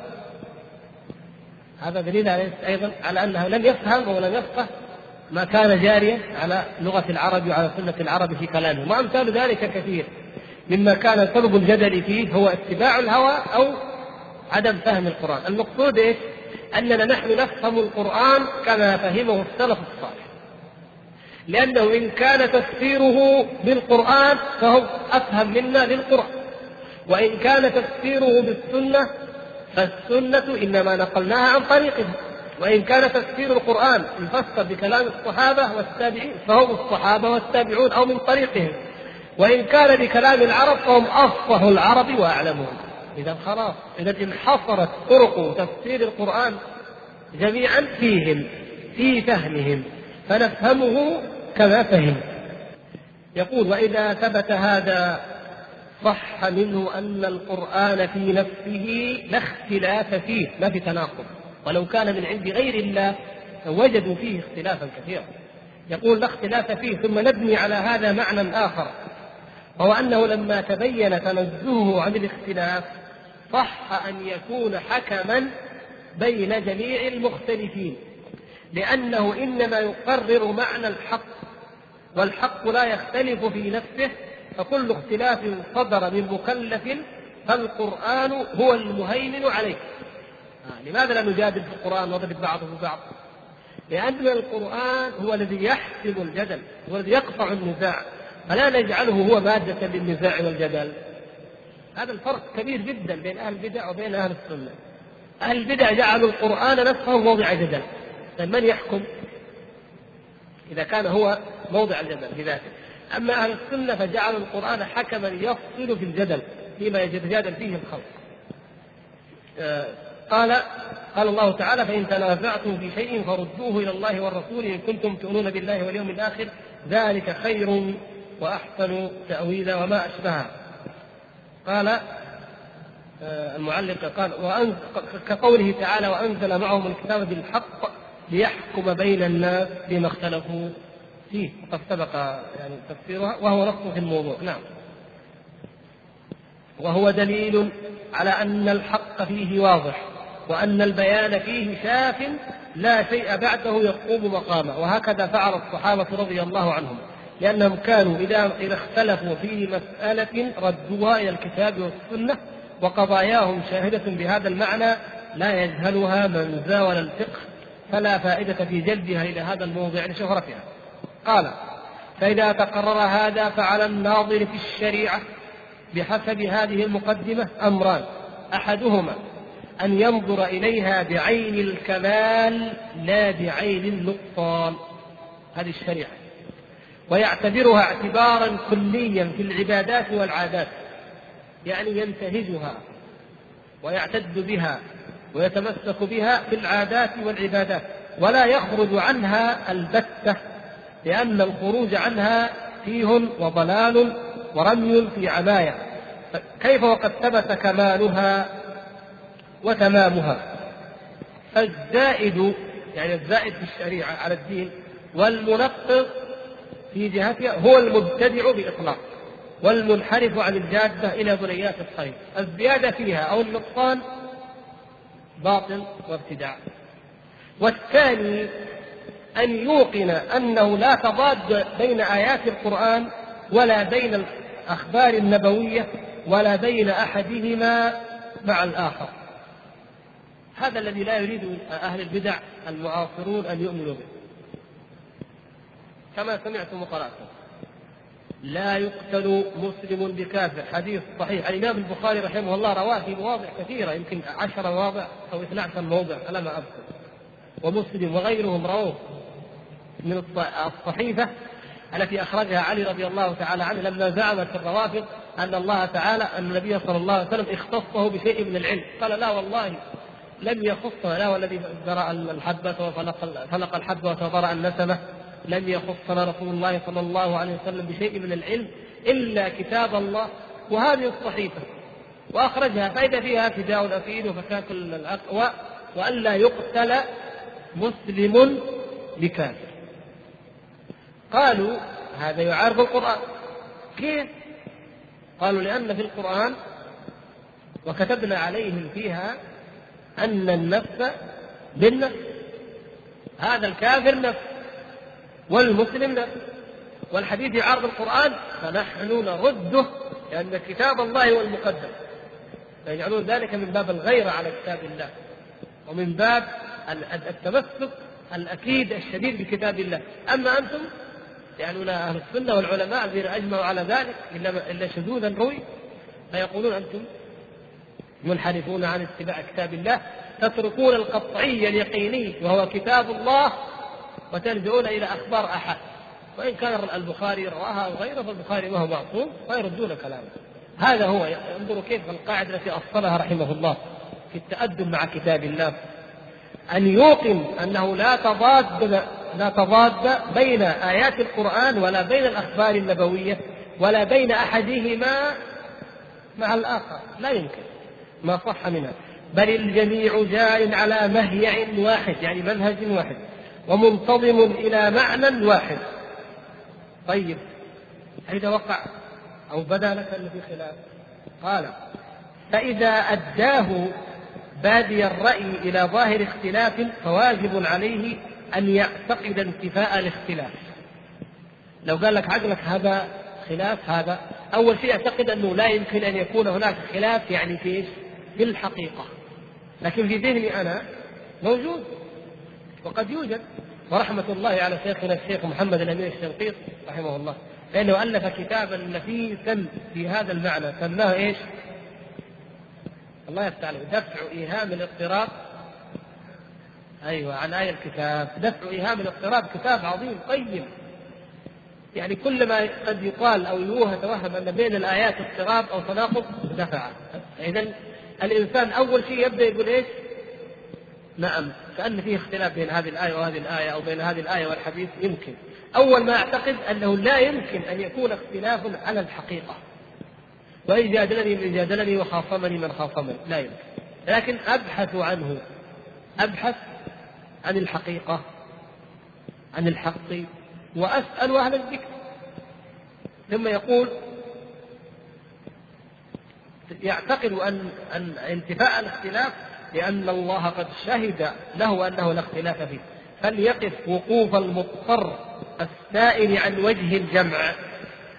هذا دليل أيضا على أنه لم يفهم ولم يفقه ما كان جاريا على لغة العرب وعلى سنة العرب في كلامه. وأمثال ذلك كثير. مما كان سبب الجدل فيه هو اتباع الهوى أو عدم فهم القرآن. المقصود إيش؟ أننا نحن نفهم القرآن كما فهمه السلف الصالح. لأنه إن كان تفسيره بالقرآن فهو أفهم منا للقرآن. وإن كان تفسيره بالسنة فالسنة إنما نقلناها عن طريقها وإن كان تفسير القرآن مفسر بكلام الصحابة والتابعين فهم الصحابة والتابعون أو من طريقهم وإن كان بكلام العرب فهم أفصح العرب وأعلمهم. إذا خلاص إذا انحصرت طرق تفسير القرآن جميعا فيهم في فهمهم فنفهمه كما فهم. يقول وإذا ثبت هذا صح منه أن القرآن في نفسه لا اختلاف فيه ما في تناقض. ولو كان من عند غير الله وجدوا فيه اختلافا كثيرا. يقول لا اختلاف فيه ثم نبني على هذا معنى آخر. وهو أنه لما تبين تنزهه عن الاختلاف صح أن يكون حكما بين جميع المختلفين. لأنه إنما يقرر معنى الحق والحق لا يختلف في نفسه فكل اختلاف صدر من مكلف فالقرآن هو المهيمن عليه آه لماذا لا نجادل في القرآن نضرب بعضه ببعض لأن القرآن هو الذي يحسم الجدل هو الذي يقطع النزاع فلا نجعله هو مادة للنزاع والجدل هذا الفرق كبير جدا بين أهل البدع وبين أهل السنة. أهل البدع جعلوا القرآن نفسه موضع جدل. طيب من يحكم؟ إذا كان هو موضع الجدل بذاته. أما أهل السنة فجعلوا القرآن حكما يفصل في الجدل فيما يتجادل فيه الخلق. آه، قال قال الله تعالى فإن تنازعتم في شيء فردوه إلى الله والرسول إن كنتم تؤمنون بالله واليوم الآخر ذلك خير وأحسن تأويلا وما أشبهه قال آه، المعلق قال كقوله تعالى وأنزل معهم الكتاب بالحق ليحكم بين الناس بما اختلفوا فيه وقد سبق يعني تفسيرها وهو نص في الموضوع. نعم. وهو دليل على أن الحق فيه واضح وأن البيان فيه شاف لا شيء بعده يقوم مقامه. وهكذا فعل الصحابة رضي الله عنهم لأنهم كانوا إذا إذا اختلفوا في مسألة ردوها إلى الكتاب والسنة وقضاياهم شاهدة بهذا المعنى لا يجهلها من زاول الفقه فلا فائدة في جلبها إلى هذا الموضع لشهرتها. قال: فإذا تقرر هذا فعلى الناظر في الشريعة بحسب هذه المقدمة أمران أحدهما أن ينظر إليها بعين الكمال لا بعين النقصان. هذه الشريعة. ويعتبرها اعتبارا كليا في العبادات والعادات يعني ينتهجها ويعتد بها ويتمسك بها في العادات والعبادات ولا يخرج عنها البتة لأن الخروج عنها فيه وضلال ورمي في عباية. كيف وقد ثبت كمالها وتمامها؟ الزائد يعني الزائد في الشريعة على الدين والمنقض في جهتها هو المبتدع بإطلاق والمنحرف عن الجادة إلى بنيات الخير. الزيادة فيها أو النقصان باطل وابتداع. والثاني أن يوقن أنه لا تضاد بين آيات القرآن ولا بين الأخبار النبوية ولا بين أحدهما مع الآخر. هذا الذي لا يريد أهل البدع المعاصرون أن يؤمنوا به. كما سمعتم وقرأتم. لا يقتل مسلم بكافر. حديث صحيح. الإمام البخاري رحمه الله رواه في مواضع كثيرة يمكن عشر مواضع أو 12 موضع على ما أذكر. ومسلم وغيرهم رووه من الصحيفة التي أخرجها علي رضي الله تعالى عنه لما زعمت الروافض أن الله تعالى أن النبي صلى الله عليه وسلم اختصه بشيء من العلم. قال لا والله لم يخصنا لا والذي زرع الحبة وفلق فلق الحبة وتضرع النسمة لم يخصنا رسول الله صلى الله عليه وسلم بشيء من العلم إلا كتاب الله وهذه الصحيفة. وأخرجها فإذا فيها فداء أفيد وفكاك العقل وألا يقتل مسلم بكافر. قالوا هذا يعارض القرآن. كيف؟ قالوا لأن في القرآن وكتبنا عليهم فيها أن النفس بالنفس. هذا الكافر نفس والمسلم نفس. والحديث يعارض القرآن فنحن نرده لأن كتاب الله هو المقدم. فيجعلون ذلك من باب الغيرة على كتاب الله ومن باب التمسك الأكيد الشديد بكتاب الله. أما أنتم؟ يعنون أهل السنة والعلماء الذين أجمعوا على ذلك إلا إلا شذوذا روي فيقولون أنتم منحرفون عن اتباع كتاب الله تتركون القطعي اليقيني وهو كتاب الله وتلجؤون إلى أخبار أحد. وإن كان البخاري رواها أو غيره فالبخاري ما هو معصوم فيردون كلامه. هذا هو انظروا كيف القاعدة التي أصلها رحمه الله في التأدب مع كتاب الله. أن يوقن أنه لا تضاد لا تضاد بين آيات القرآن ولا بين الأخبار النبوية ولا بين أحدهما مع الآخر. لا يمكن. ما صح منها. بل الجميع جار على مهيع واحد يعني منهج واحد ومنتظم إلى معنى واحد. طيب إذا وقع؟ أو بدا لك في خلاف. قال فإذا أداه بادي الرأي إلى ظاهر اختلاف فواجب عليه أن يعتقد انتفاء الاختلاف. لو قال لك عقلك هذا خلاف هذا أول شيء اعتقد أنه لا يمكن أن يكون هناك خلاف يعني في إيش؟ في الحقيقة. لكن في ذهني أنا موجود وقد يوجد. ورحمة الله على شيخنا الشيخ محمد الأمين الشنقيط رحمه الله. فإنه ألف كتابا نفيسا في هذا المعنى سماه إيش؟ الله يفتح دفع إيهام الاضطراب أيوة عن آية الكتاب. دفع إيهام الاضطراب كتاب عظيم قيم يعني كل ما قد يقال أو يوه توهم أن بين الآيات اضطراب أو تناقض دفعه إذا الإنسان أول شيء يبدأ يقول إيش؟ نعم كأن فيه اختلاف بين هذه الآية وهذه الآية أو بين هذه الآية والحديث يمكن. أول ما أعتقد أنه لا يمكن أن يكون اختلاف على الحقيقة. وإن جادلني من جادلني وخاصمني من خاصمني لا يمكن. لكن أبحث عنه أبحث عن الحقيقة عن الحق وأسأل أهل الذكر. ثم يقول يعتقد أن أن انتفاء الاختلاف لأن الله قد شهد له أنه لا اختلاف فيه. فليقف وقوف المضطر السائل عن وجه الجمع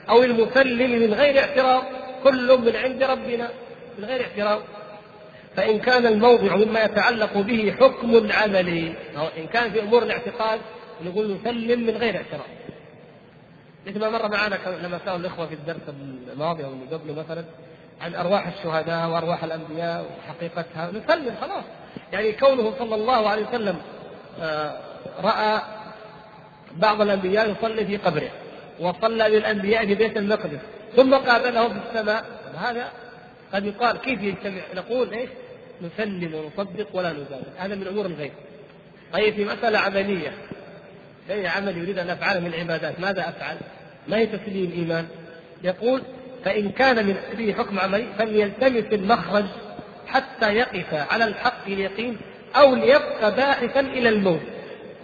أو المسلم من غير اعتراض. كل من عند ربنا من غير اعتراض. فإن كان الموضع مما يتعلق به حكم عملي إن كان في أمور الاعتقاد نقول نسلم من غير اعتراض. مثل ما مر معنا لما سألوا الإخوة في الدرس الماضي أو اللي قبله مثلا عن أرواح الشهداء وأرواح الأنبياء وحقيقتها نسلم خلاص. يعني كونه صلى الله عليه وسلم آه، رأى بعض الأنبياء يصلي في قبره وصلى للأنبياء في بيت المقدس ثم قابله في السماء هذا قد يقال كيف يجتمع؟ نقول إيش؟ نسلم ونصدق ولا نزال هذا من أمور الغيب. طيب في مسألة عملية. أي عمل يريد أن افعله من العبادات ماذا أفعل؟ ما هي تسليم ايمان؟ يقول فإن كان من به حكم عملي فليلتمس المخرج حتى يقف على الحق اليقين أو ليبقى باحثا إلى الموت.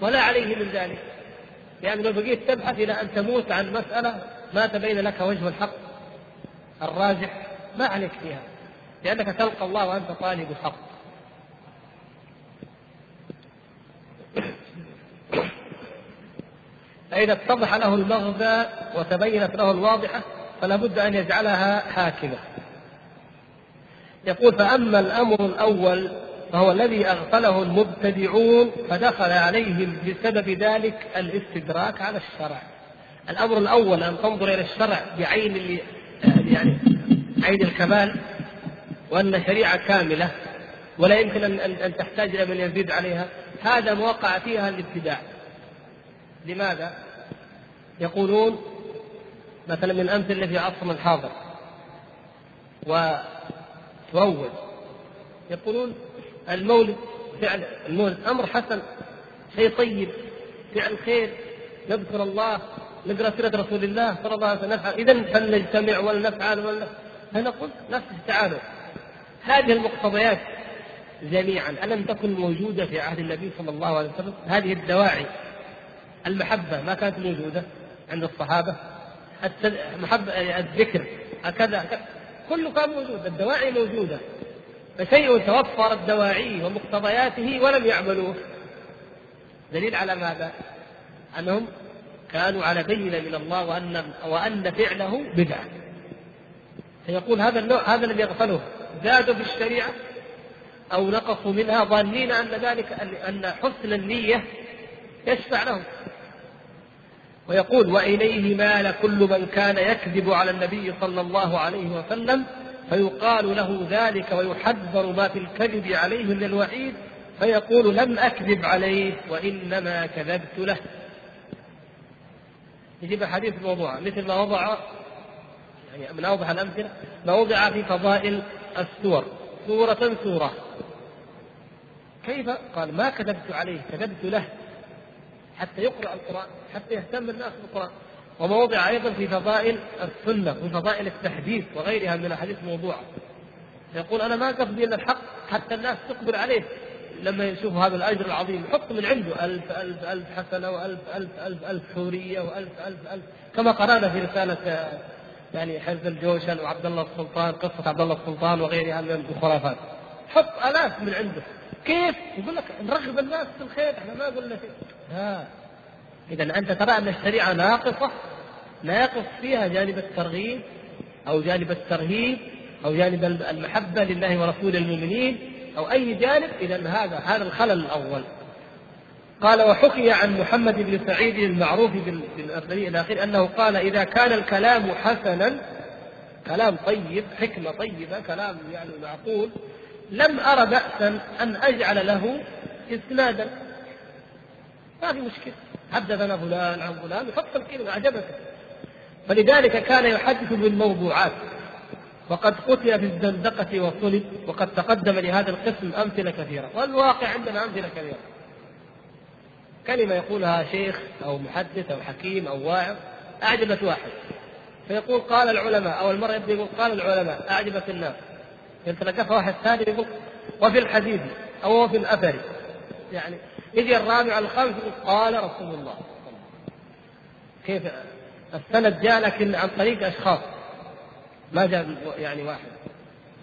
ولا عليه من ذلك. يعني لو بقيت تبحث إلى أن تموت عن مسألة ما تبين لك وجه الحق الراجح ما عليك فيها. لأنك تلقى الله وأنت طالب الحق. فإذا اتضح له المغزى وتبينت له الواضحة فلا بد أن يجعلها حاكمة يقول فأما الأمر الأول فهو الذي أغفله المبتدعون فدخل عليهم بسبب ذلك الاستدراك على الشرع. الأمر الأول أن تنظر إلى الشرع بعين يعني عين الكمال وأن شريعة كاملة ولا يمكن أن أن تحتاج إلى من يزيد عليها. هذا ما وقع فيها الابتداع. لماذا؟ يقولون مثلا من الأمثلة في عصرنا الحاضر. وتروج. يقولون المولد فعل المولد أمر حسن شيء طيب فعل خير نذكر الله نقرأ سيرة رسول الله صلى الله عليه وسلم اذا فلنجتمع ولنفعل ولنفعل. فنقول نفس التعالوا هذه المقتضيات جميعا ألم تكن موجودة في عهد النبي صلى الله عليه وسلم؟ هذه الدواعي المحبة ما كانت موجودة عند الصحابة محبة الذكر هكذا كله كان موجود الدواعي موجودة فشيء توفرت دواعيه ومقتضياته ولم يعملوه. دليل على ماذا؟ أنهم كانوا على بينة من الله وأن وأن فعله بدعة. فيقول هذا النوع هذا الذي يغفله زادوا في الشريعة أو نقصوا منها ظانين أن ذلك أن حسن النية يشفع لهم. ويقول وإليه مال كل من كان يكذب على النبي صلى الله عليه وسلم فيقال له ذلك ويحذر ما في الكذب عليه من الوعيد فيقول لم أكذب عليه وإنما كذبت له. يجيب حديث موضوع مثل ما وضع يعني من أوضح الأمثلة ما وضع في فضائل السور سورة سورة. كيف؟ قال ما كذبت عليه كذبت له. حتى يقرأ القرآن حتى يهتم الناس بالقرآن. وما وضع أيضا في فضائل السنة وفي فضائل التحديث وغيرها من الأحاديث الموضوعة. يقول أنا ما قصدي إلا الحق حتى الناس تقبل عليه. لما يشوفوا هذا الأجر العظيم يحط من عنده ألف ألف ألف حسنة وألف ألف ألف ألف حورية وألف ألف ألف. كما قرأنا في رسالة يعني حزب الجوشن وعبد الله السلطان قصة عبد الله السلطان وغيرها من الخرافات. حط آلاف من عنده. كيف؟ يقول لك نرغب الناس في الخير إحنا ما قلنا شيء. ها إذا أنت ترى أن الشريعة ناقصة ناقص فيها جانب الترغيب أو جانب الترهيب أو جانب المحبة لله ورسول المؤمنين أو أي جانب. إذا هذا هذا الخلل الأول. قال وحكي عن محمد بن سعيد المعروف بالأرسلي إلى آخره أنه قال إذا كان الكلام حسنا كلام طيب حكمة طيبة كلام يعني معقول لم أرى بأسا أن أجعل له إسنادا. ما في مشكلة. حدثنا فلان عن فلان يحط الكلمة أعجبته فلذلك كان يحدث بالموضوعات. وقد قتل في الزندقة وصلب وقد تقدم لهذا القسم أمثلة كثيرة. والواقع عندنا أمثلة كثيرة. كلمة يقولها شيخ أو محدث أو حكيم أو واعظ أعجبت واحد. فيقول قال العلماء أو المرة يبدأ يقول قال العلماء أعجبت الناس. يتلقفها واحد ثاني يقول وفي الحديث أو وفي الأثر. يعني يجي الرابع الخامس يقول قال رسول الله. كيف؟ السند جاء لكن عن طريق أشخاص. ما جاء يعني واحد.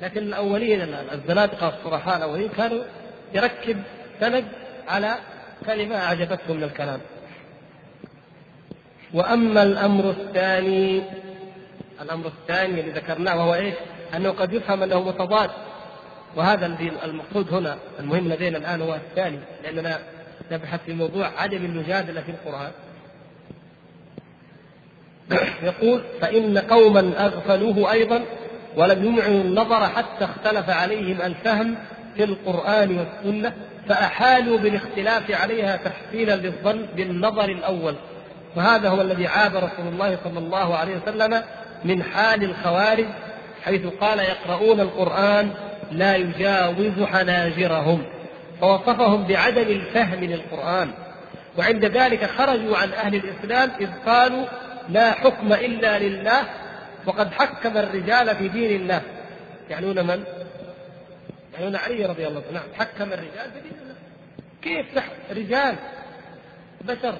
لكن الأولين الزنادقة الصرحاء الأولين كانوا يركب سند على كلمة أعجبتهم من الكلام؟ وأما الأمر الثاني الأمر الثاني الذي ذكرناه وهو إيش؟ أنه قد يفهم أنه متضاد. وهذا الذي المقصود هنا المهم لدينا الآن هو الثاني لأننا نبحث في موضوع عدم المجادلة في القرآن. يقول فإن قوما أغفلوه أيضا ولم يمعنوا النظر حتى اختلف عليهم الفهم في القرآن والسنة فأحالوا بالاختلاف عليها تحصيلا للظن بالنظر الأول. وهذا هو الذي عاب رسول الله صلى الله عليه وسلم من حال الخوارج حيث قال يقرؤون القرآن لا يجاوز حناجرهم. فوصفهم بعدم الفهم للقرآن. وعند ذلك خرجوا عن أهل الإسلام إذ قالوا لا حكم إلا لله وقد حكم الرجال في دين الله. يعنون من؟ يعني علي رضي الله عنه. نعم حكم الرجال بدين الله كيف رجال بشر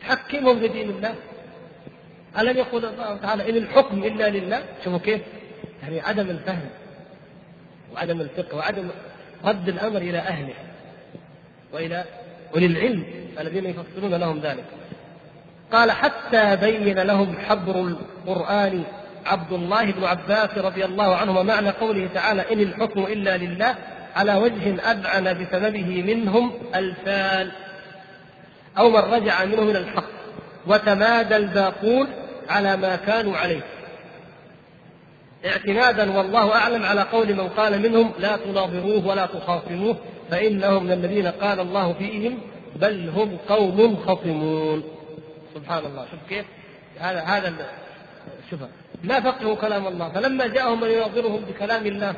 تحكمهم بدين الله؟ ألم يقول الله تعالى إن الحكم إلا لله؟ شوفوا كيف. يعني عدم الفهم وعدم الفقه وعدم رد الأمر إلى أهله وإلى أولي العلم الذين يفسرون لهم ذلك. قال حتى بين لهم حبر القرآن عبد الله بن عباس رضي الله عنهما معنى قوله تعالى إن الحكم إلا لله على وجه أذعن بسببه منهم الفال أو من رجع منه من الحق وتمادى الباقون على ما كانوا عليه. اعتمادا والله أعلم على قول من قال منهم لا تناظروه ولا تخاصموه فإنهم من الذين قال الله فيهم بل هم قوم خصمون. سبحان الله. شوف كيف؟ هذا هذا شوف لا فقهوا كلام الله. فلما جاءهم من يناظرهم بكلام الله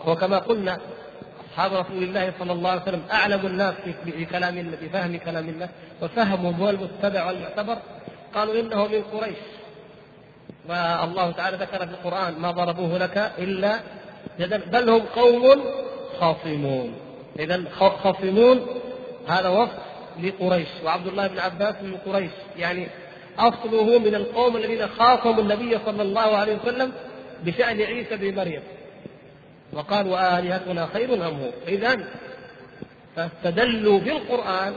وهو كما قلنا أصحاب رسول الله صلى الله عليه وسلم أعلم الناس بكلام الله بفهم كلام الله وفهمهم هو المتبع والمعتبر. قالوا إنه من قريش. والله تعالى ذكر في القرآن ما ضربوه لك إلا جدل بل هم قوم خاصمون. اذا خاصمون هذا وصف لقريش. وعبد الله بن عباس من قريش. يعني أصله من القوم الذين خاصموا النبي صلى الله عليه وسلم بشأن عيسى بن مريم. وقالوا آلهتنا خير أم هو؟ إذا فاستدلوا بالقرآن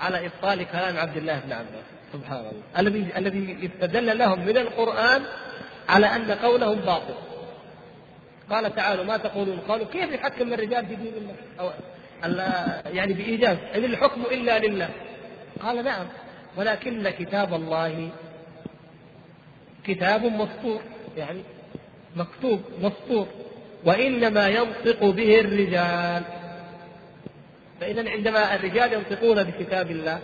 على إبطال كلام عبد الله بن عباس. سبحان الله. الذي الذي استدل لهم من القرآن على أن قولهم باطل. قال تعالى ما تقولون؟ قالوا كيف يحكم الرجال في دين الله؟ أو يعني بإيجاز. إن الحكم إلا لله. قال نعم. ولكن كتاب الله كتاب مسطور يعني مكتوب مسطور وإنما ينطق به الرجال. فإذا عندما الرجال ينطقون بكتاب الله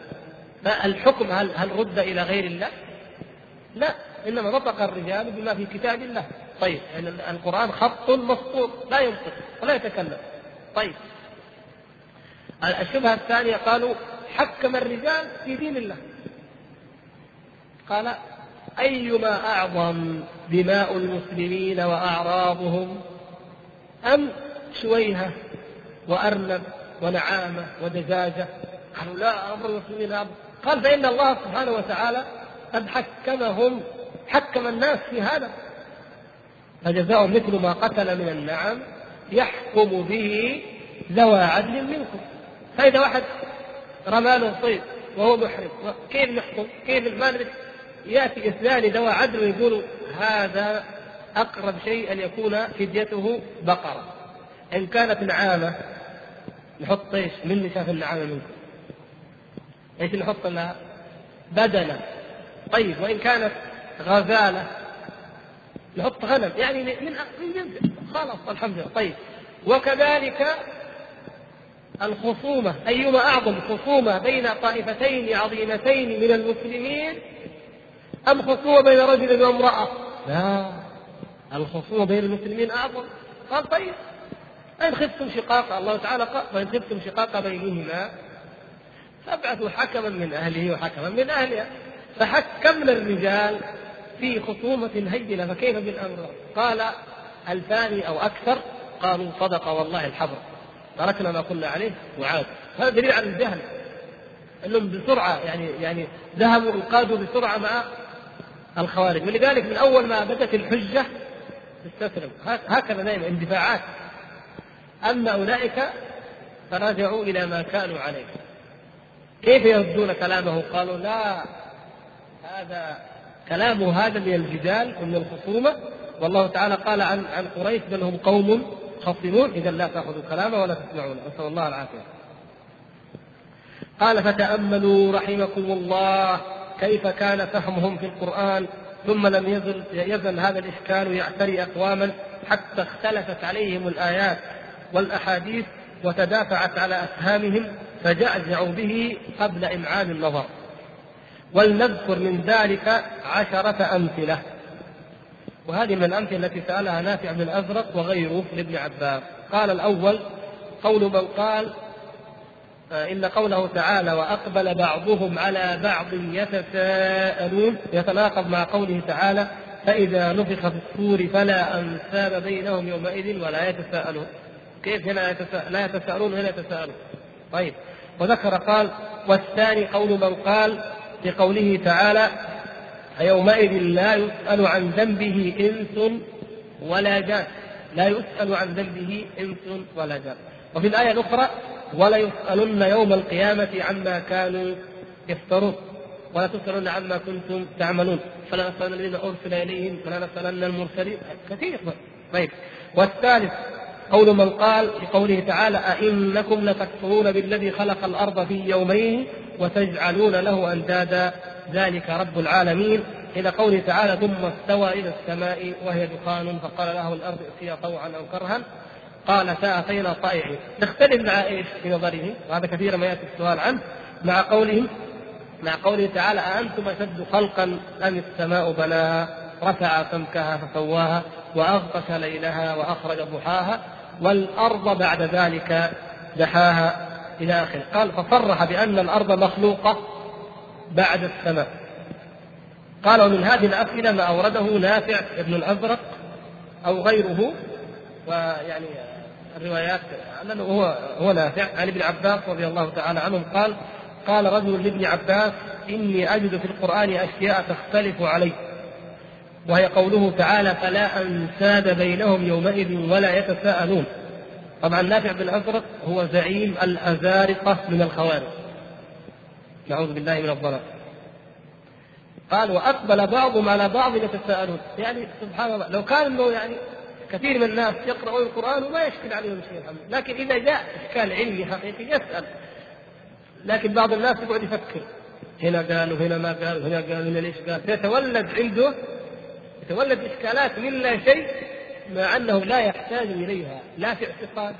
فالحكم هل هل رد إلى غير الله؟ لا إنما نطق الرجال بما في كتاب الله. طيب يعني القرآن خط مسطور لا ينطق ولا يتكلم. طيب الشبهه الثانية قالوا حكم الرجال في دين الله. قال أيما أعظم دماء المسلمين وأعراضهم أم شويهة وأرنب ونعامة ودجاجة؟ قالوا لا أمر المسلمين أمر قال فإن الله سبحانه وتعالى قد حكمهم حكم الناس في هذا. فجزاء مثل ما قتل من النعم يحكم به ذوى عدل منكم. فإذا واحد رمى له صيد وهو محرم. كيف نحكم؟ كيف ما يأتي إثنان ذوى عدل ويقولوا هذا أقرب شيء أن يكون فديته بقرة. إن كانت نعامة نحط إيش؟ من شاف النعامة منكم. إيش نحط لها؟ بدنة طيب وإن كانت غزالة نحط غنم. يعني من من خلاص الحمد لله. طيب وكذلك الخصومة أيما أعظم خصومة بين طائفتين عظيمتين من المسلمين أم خصومة بين رجل وامرأة؟ لا الخصومة بين المسلمين أعظم قال طيب إن خفتم شقاق الله تعالى قال وإن خفتم شقاق بينهما فابعثوا حكما من أهله وحكما من أهلها فحكمنا الرجال في خصومة هينة فكيف بالأمر؟ قال الفاني أو أكثر قالوا صدق والله الحبر تركنا ما قلنا عليه وعاد هذا دليل على الجهل. إنهم بسرعة يعني يعني ذهبوا انقادوا بسرعة مع الخوارج. ولذلك من أول ما بدأت الحجة استسلم هكذا دائما اندفاعات. أما أولئك فرجعوا إلى ما كانوا عليه. كيف يردون كلامه؟ قالوا لا هذا كلامه هذا من الجدال ومن الخصومة. والله تعالى قال عن عن قريش بل هم قوم خصمون إذا لا تأخذوا كلامه ولا تسمعونه نسأل الله العافية. قال فتأملوا رحمكم الله كيف كان فهمهم في القرآن ثم لم يزل يزل هذا الإشكال يعتري أقواما حتى اختلفت عليهم الآيات والأحاديث وتدافعت على أفهامهم فجعجعوا به قبل إمعان النظر. ولنذكر من ذلك عشرة أمثلة. وهذه من الأمثلة التي سألها نافع بن الأزرق وغيره لابن عباس. قال الأول قول من قال آه، إن قوله تعالى وأقبل بعضهم على بعض يتساءلون يتناقض مع قوله تعالى فإذا نفخ في الصور فلا أنساب بينهم يومئذ ولا يتساءلون. كيف هنا يتساءل لا يتساءلون هنا يتساءلون؟ طيب. وذكر قال والثاني قول من قال في قوله تعالى فيومئذ لا يسأل عن ذنبه إنس ولا جان. لا يسأل عن ذنبه إنس ولا جان. وفي الآية الأخرى ولا يسألن يوم القيامة عما كانوا يفترون. ولا تسألن عما كنتم تعملون. فلا نسألن الذين أرسل إليهم فلا نسألن المرسلين. كثير. طيب. والثالث قول من قال في قوله تعالى أئنكم لتكفرون بالذي خلق الأرض في يومين وتجعلون له أندادا. ذلك رب العالمين. إلى قوله تعالى ثم استوى إلى السماء وهي دخان فقال له الأرض ائتيا طوعا أو كرها. قال أتينا طائعين تختلف مع إيش في نظره وهذا كثيرا ما يأتي السؤال عنه. مع قوله مع قوله تعالى أأنتم أشد خلقا أم السماء بناها رفع سمكها فسواها وأغطش ليلها وأخرج ضحاها والأرض بعد ذلك دحاها إلى آخره. قال فصرح بأن الأرض مخلوقة بعد السماء. قال ومن هذه الأسئلة ما أورده نافع ابن الأزرق أو غيره ويعني الروايات لأنه هو هو نافع. عن ابن عباس رضي الله تعالى عنهم قال قال رجل لابن عباس إني أجد في القرآن أشياء تختلف علي وهي قوله تعالى فلا أنساب بينهم يومئذ ولا يتساءلون. طبعا نافع بن أزرق هو زعيم الأزارقة من الخوارج. نعوذ بالله من الضلال. قال وأقبل بعضهم على بعض يتساءلون. يعني سبحان الله لو كان إنه يعني كثير من الناس يقرؤون القرآن وما يشكل عليهم شيء الحمد لكن إذا جاء إشكال علمي حقيقي يسأل. لكن بعض الناس يقعد يفكر. هنا قال وهنا ما قال وهنا قال وهنا ليش قال فيتولد عنده يتولد إشكالات من لا شيء مع أنه لا يحتاج إليها. لا في اعتقاد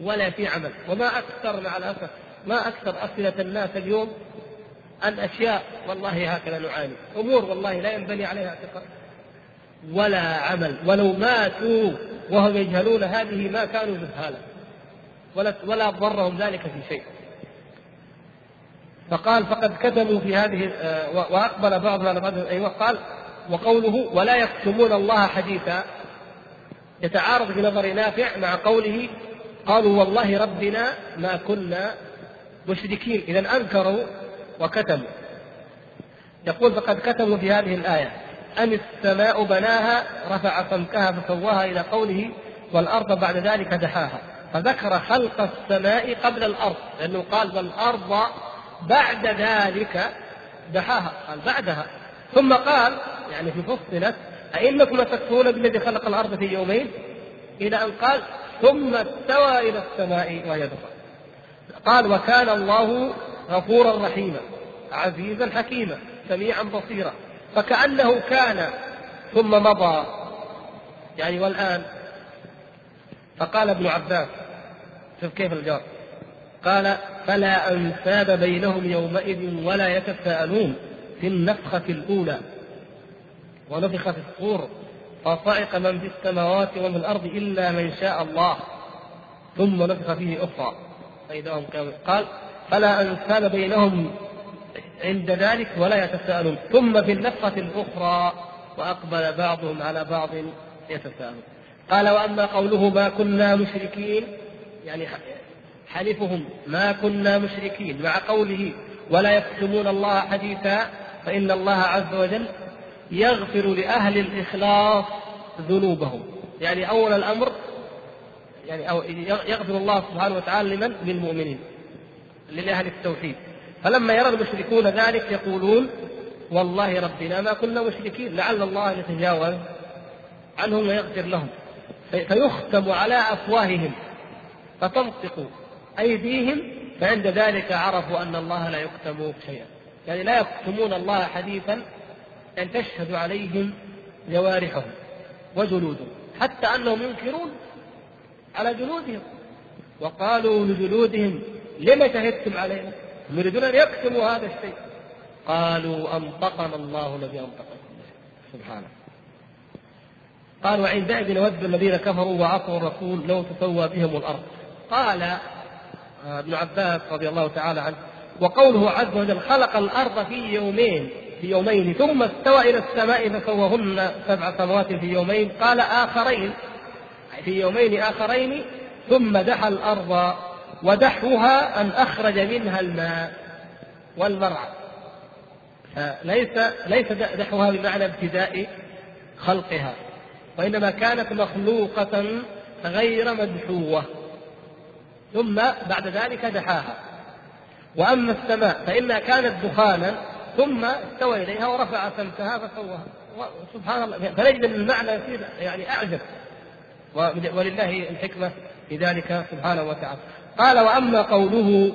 ولا في عمل. وما أكثر مع الأسف ما أكثر أسئلة الناس اليوم عن أشياء والله هكذا نعاني. أمور والله لا ينبني عليها اعتقاد ولا عمل. ولو ماتوا وهم يجهلون هذه ما كانوا جهالا. ولا ولا ضرهم ذلك في شيء. فقال فقد كتبوا في هذه آه، وأقبل بعضهم على بعض أيوه قال وقوله ولا يكتمون الله حديثا يتعارض في نظر نافع مع قوله قالوا والله ربنا ما كنا مشركين. اذا أنكروا وكتموا. يقول فقد كتموا في هذه الآية. أم السماء بناها رفع سمكها فسواها إلى قوله والأرض بعد ذلك دحاها. فذكر خلق السماء قبل الأرض. لأنه قال والأرض بعد ذلك دحاها. قال بعدها. ثم قال يعني في فصلت أئنكم لتكفرون بالذي خلق الأرض في يومين؟ إلى أن قال ثم استوى إلى السماء وهي دخان قال وكان الله غفورا رحيما عزيزا حكيما سميعا بصيرا. فكأنه كان ثم مضى. يعني والآن فقال ابن عباس شوف كيف الجواب. قال فلا أنساب بينهم يومئذ ولا يتساءلون في النفخة الأولى. ونفخ في الصور فصعق من في السماوات ومن الأرض إلا من شاء الله. ثم نفخ فيه أخرى. فإذا هم قال فلا أنساب بينهم عند ذلك ولا يتساءلون. ثم في النفخة الأخرى وأقبل بعضهم على بعض يتساءلون. قال وأما قوله ما كنا مشركين يعني حلفهم ما كنا مشركين مع قوله ولا يكتمون الله حديثا فإن الله عز وجل يغفر لأهل الإخلاص ذنوبهم. يعني أول الأمر يعني أو يغفر الله سبحانه وتعالى لمن؟ للمؤمنين لأهل التوحيد. فلما يرى المشركون ذلك يقولون والله ربنا ما كنا مشركين لعل الله يتجاوز عنهم ويغفر لهم. فيختم على أفواههم فتنطق أيديهم فعند ذلك عرفوا أن الله لا يكتم شيئا. يعني لا يكتمون الله حديثا أن تشهد عليهم جوارحهم وجلودهم حتى أنهم ينكرون على جلودهم وقالوا لجلودهم لم شهدتم علينا؟ يريدون أن يكتموا هذا الشيء. قالوا أنطقنا الله الذي أنطق سبحانه قال وعندئذ نود الذين كفروا وعصوا الرسول لو تسوى بهم الأرض. قال ابن عباس رضي الله تعالى عنه وقوله عز وجل خلق الأرض في يومين في يومين ثم استوى إلى السماء فسوهن سبع سماوات في يومين. قال آخرين. في يومين آخرين ثم دحى الأرض ودحوها أن أخرج منها الماء والمرعى. فليس ليس دحوها بمعنى ابتداء خلقها وإنما كانت مخلوقة غير مدحوة. ثم بعد ذلك دحاها. وأما السماء فإنها كانت دخانا ثم استوى إليها ورفع سمكها فسواها. سبحان الله فنجد المعنى يعني أعجب. ولله الحكمة في ذلك سبحانه وتعالى. قال وأما قوله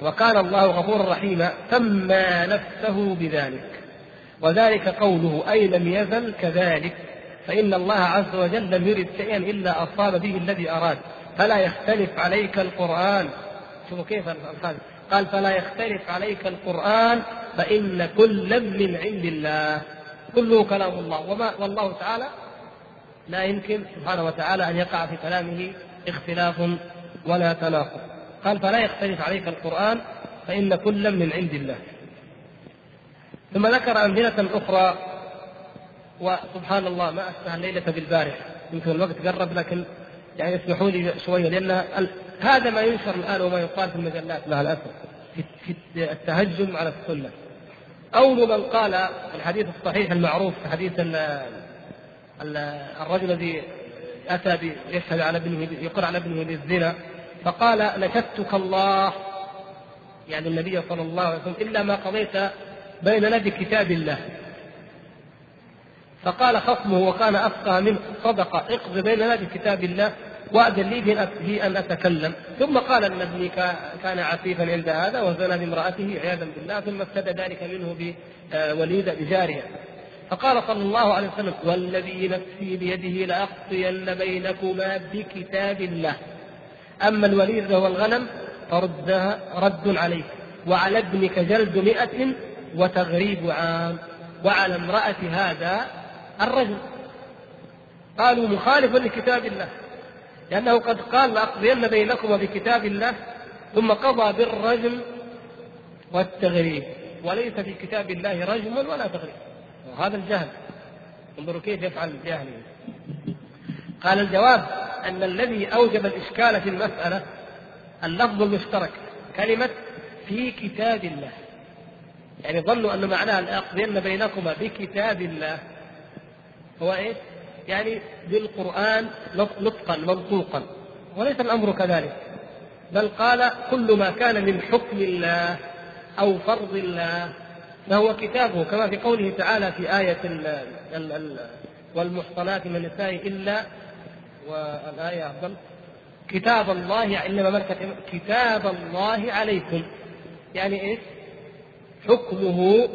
وكان الله غفورا رحيما سمى نفسه بذلك. وذلك قوله أي لم يزل كذلك فإن الله عز وجل لم يرد شيئا إلا أصاب به الذي أراد. فلا يختلف عليك القرآن. شوفوا كيف الألفاظ. قال فلا يختلف عليك القرآن فإن كل من عند الله. كله كلام الله. وما والله تعالى لا يمكن سبحانه وتعالى أن يقع في كلامه اختلاف ولا تناقض. قال فلا يختلف عليك القرآن فإن كل من عند الله. ثم ذكر أمثلة أخرى وسبحان الله ما أشبه الليلة بالبارحة. يمكن الوقت قرب لكن يعني اسمحوا لي شوية لأن هذا ما ينشر الآن وما يقال في المجلات. مع الأسف في التهجم على السنة. قول من قال الحديث الصحيح المعروف حديث الرجل الذي أتى يشهد على ابنه يقر على ابنه بالزنا فقال نشدتك الله. يعني النبي صلى الله عليه وسلم إلا ما قضيت بيننا بكتاب الله. فقال خصمه وكان أفقه منه. صدق. اقض بيننا بكتاب الله وأذن لي في أن أتكلم. ثم قال أن ابني كان عفيفا عند هذا وزنى بامرأته عياذا بالله ثم ابتدى ذلك منه بوليد بجارية فقال صلى الله عليه وسلم والذي نفسي بيده لأقضين بينكما بكتاب الله. أما الوليد وهو الغنم فردها رد عليك وعلى ابنك جلد مئة وتغريب عام وعلى امرأة هذا الرجل. قالوا مخالف لكتاب الله لأنه قد قال لأقضين بينكما بكتاب الله ثم قضى بالرجم والتغريب وليس في كتاب الله رجم ولا تغريب. وهذا الجهل. انظروا كيف يفعل الجاهل. قال الجواب أن الذي أوجب الإشكال في المسألة اللفظ المشترك كلمة في كتاب الله. يعني ظنوا أن معناها لأقضين بينكما بكتاب الله. هو إيه؟ يعني بالقرآن نطقا منطوقا. وليس الأمر كذلك. بل قال كل ما كان من حكم الله أو فرض الله فهو كتابه كما في قوله تعالى في آية ال ال ال والمحصنات من النساء إلا والآية أفضل. كتاب الله إنما ملكت كتاب الله عليكم. يعني إيش؟ حكمه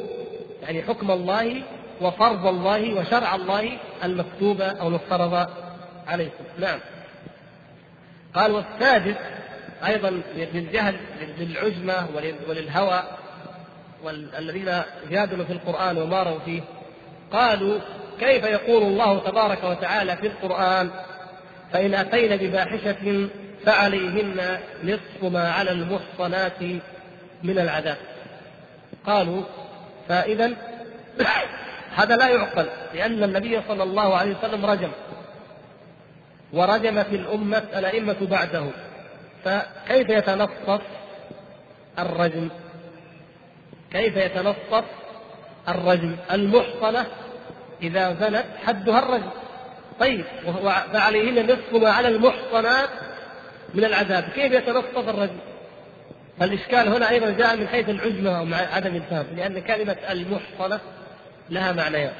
يعني حكم الله وفرض الله وشرع الله المكتوب أو المفترض عليكم. نعم. قال والسادس أيضا للجهل للعجمة وللهوى. والذين جادلوا في القرآن وماروا فيه قالوا كيف يقول الله تبارك وتعالى في القرآن فإن أتينا بفاحشة فعليهن نصف ما على المحصنات من العذاب. قالوا فإذا هذا لا يعقل لأن النبي صلى الله عليه وسلم رجم ورجمت الأمة الأئمة بعده فكيف يتنصف الرجم؟ كيف يتنصف الرجم المحصنة إذا زنت حدها الرجم؟ طيب فعليهن نصف ما على المحصنات من العذاب. كيف يتنصف الرجم؟ فالإشكال هنا أيضا جاء من حيث العجمة ومع عدم الفهم لأن كلمة المحصنة لها معنيان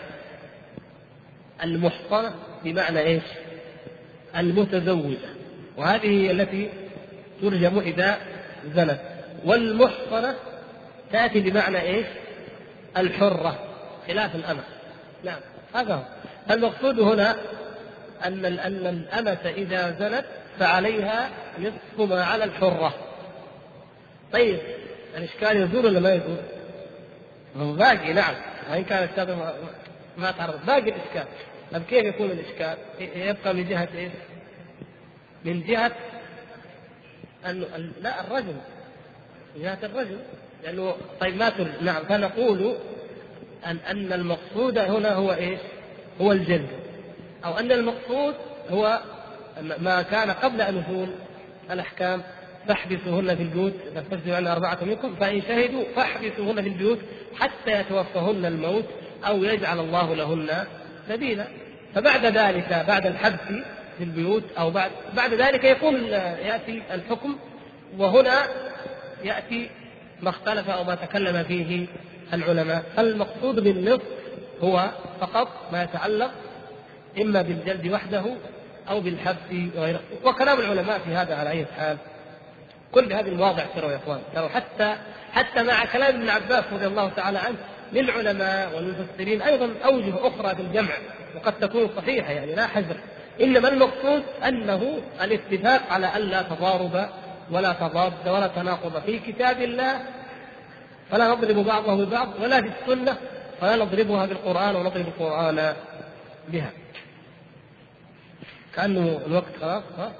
المحصنة بمعنى إيش؟ المتزوجة. وهذه التي ترجم إذا زنت. والمحصنة تأتي بمعنى إيش؟ الحرة خلاف الأمة نعم هذا هو المقصود هنا أن أن الأمة إذا زنت فعليها نصف ما على الحرة طيب الإشكال يزول ولا ما يزول؟ باقي نعم وإن كان السابق ما تعرض باقي الإشكال طيب كيف يكون الإشكال؟ يبقى من جهة إيش؟ من جهة أن لا الرجل من جهة الرجل لأنه طيب ما ترجع نعم فنقول أن أن المقصود هنا هو إيش؟ هو الجلد. أو أن المقصود هو ما كان قبل أن نزول الأحكام. فاحبسوهن في البيوت فاستجدوا عن أربعة منكم فإن شهدوا فاحبسوهن في البيوت حتى يتوفهن الموت أو يجعل الله لهن سبيلا. فبعد ذلك بعد الحبس في البيوت أو بعد بعد ذلك يكون يأتي الحكم وهنا يأتي ما اختلف أو ما تكلم فيه العلماء. المقصود بالنصف هو فقط ما يتعلق إما بالجلد وحده أو بالحبس وغيره. وكلام العلماء في هذا على أي حال. كل هذه المواضع ترى يا إخوان ترى حتى حتى مع كلام ابن عباس رضي الله تعالى عنه للعلماء والمفسرين أيضا أوجه أخرى في الجمع وقد تكون صحيحة يعني لا حذر. إنما المقصود أنه الاتفاق على الا تضارب ولا تضاد ولا تناقض في كتاب الله فلا نضرب بعضه ببعض ولا في السنة فلا نضربها بالقران ونضرب القرآن بها. كأنه الوقت خلاص ها؟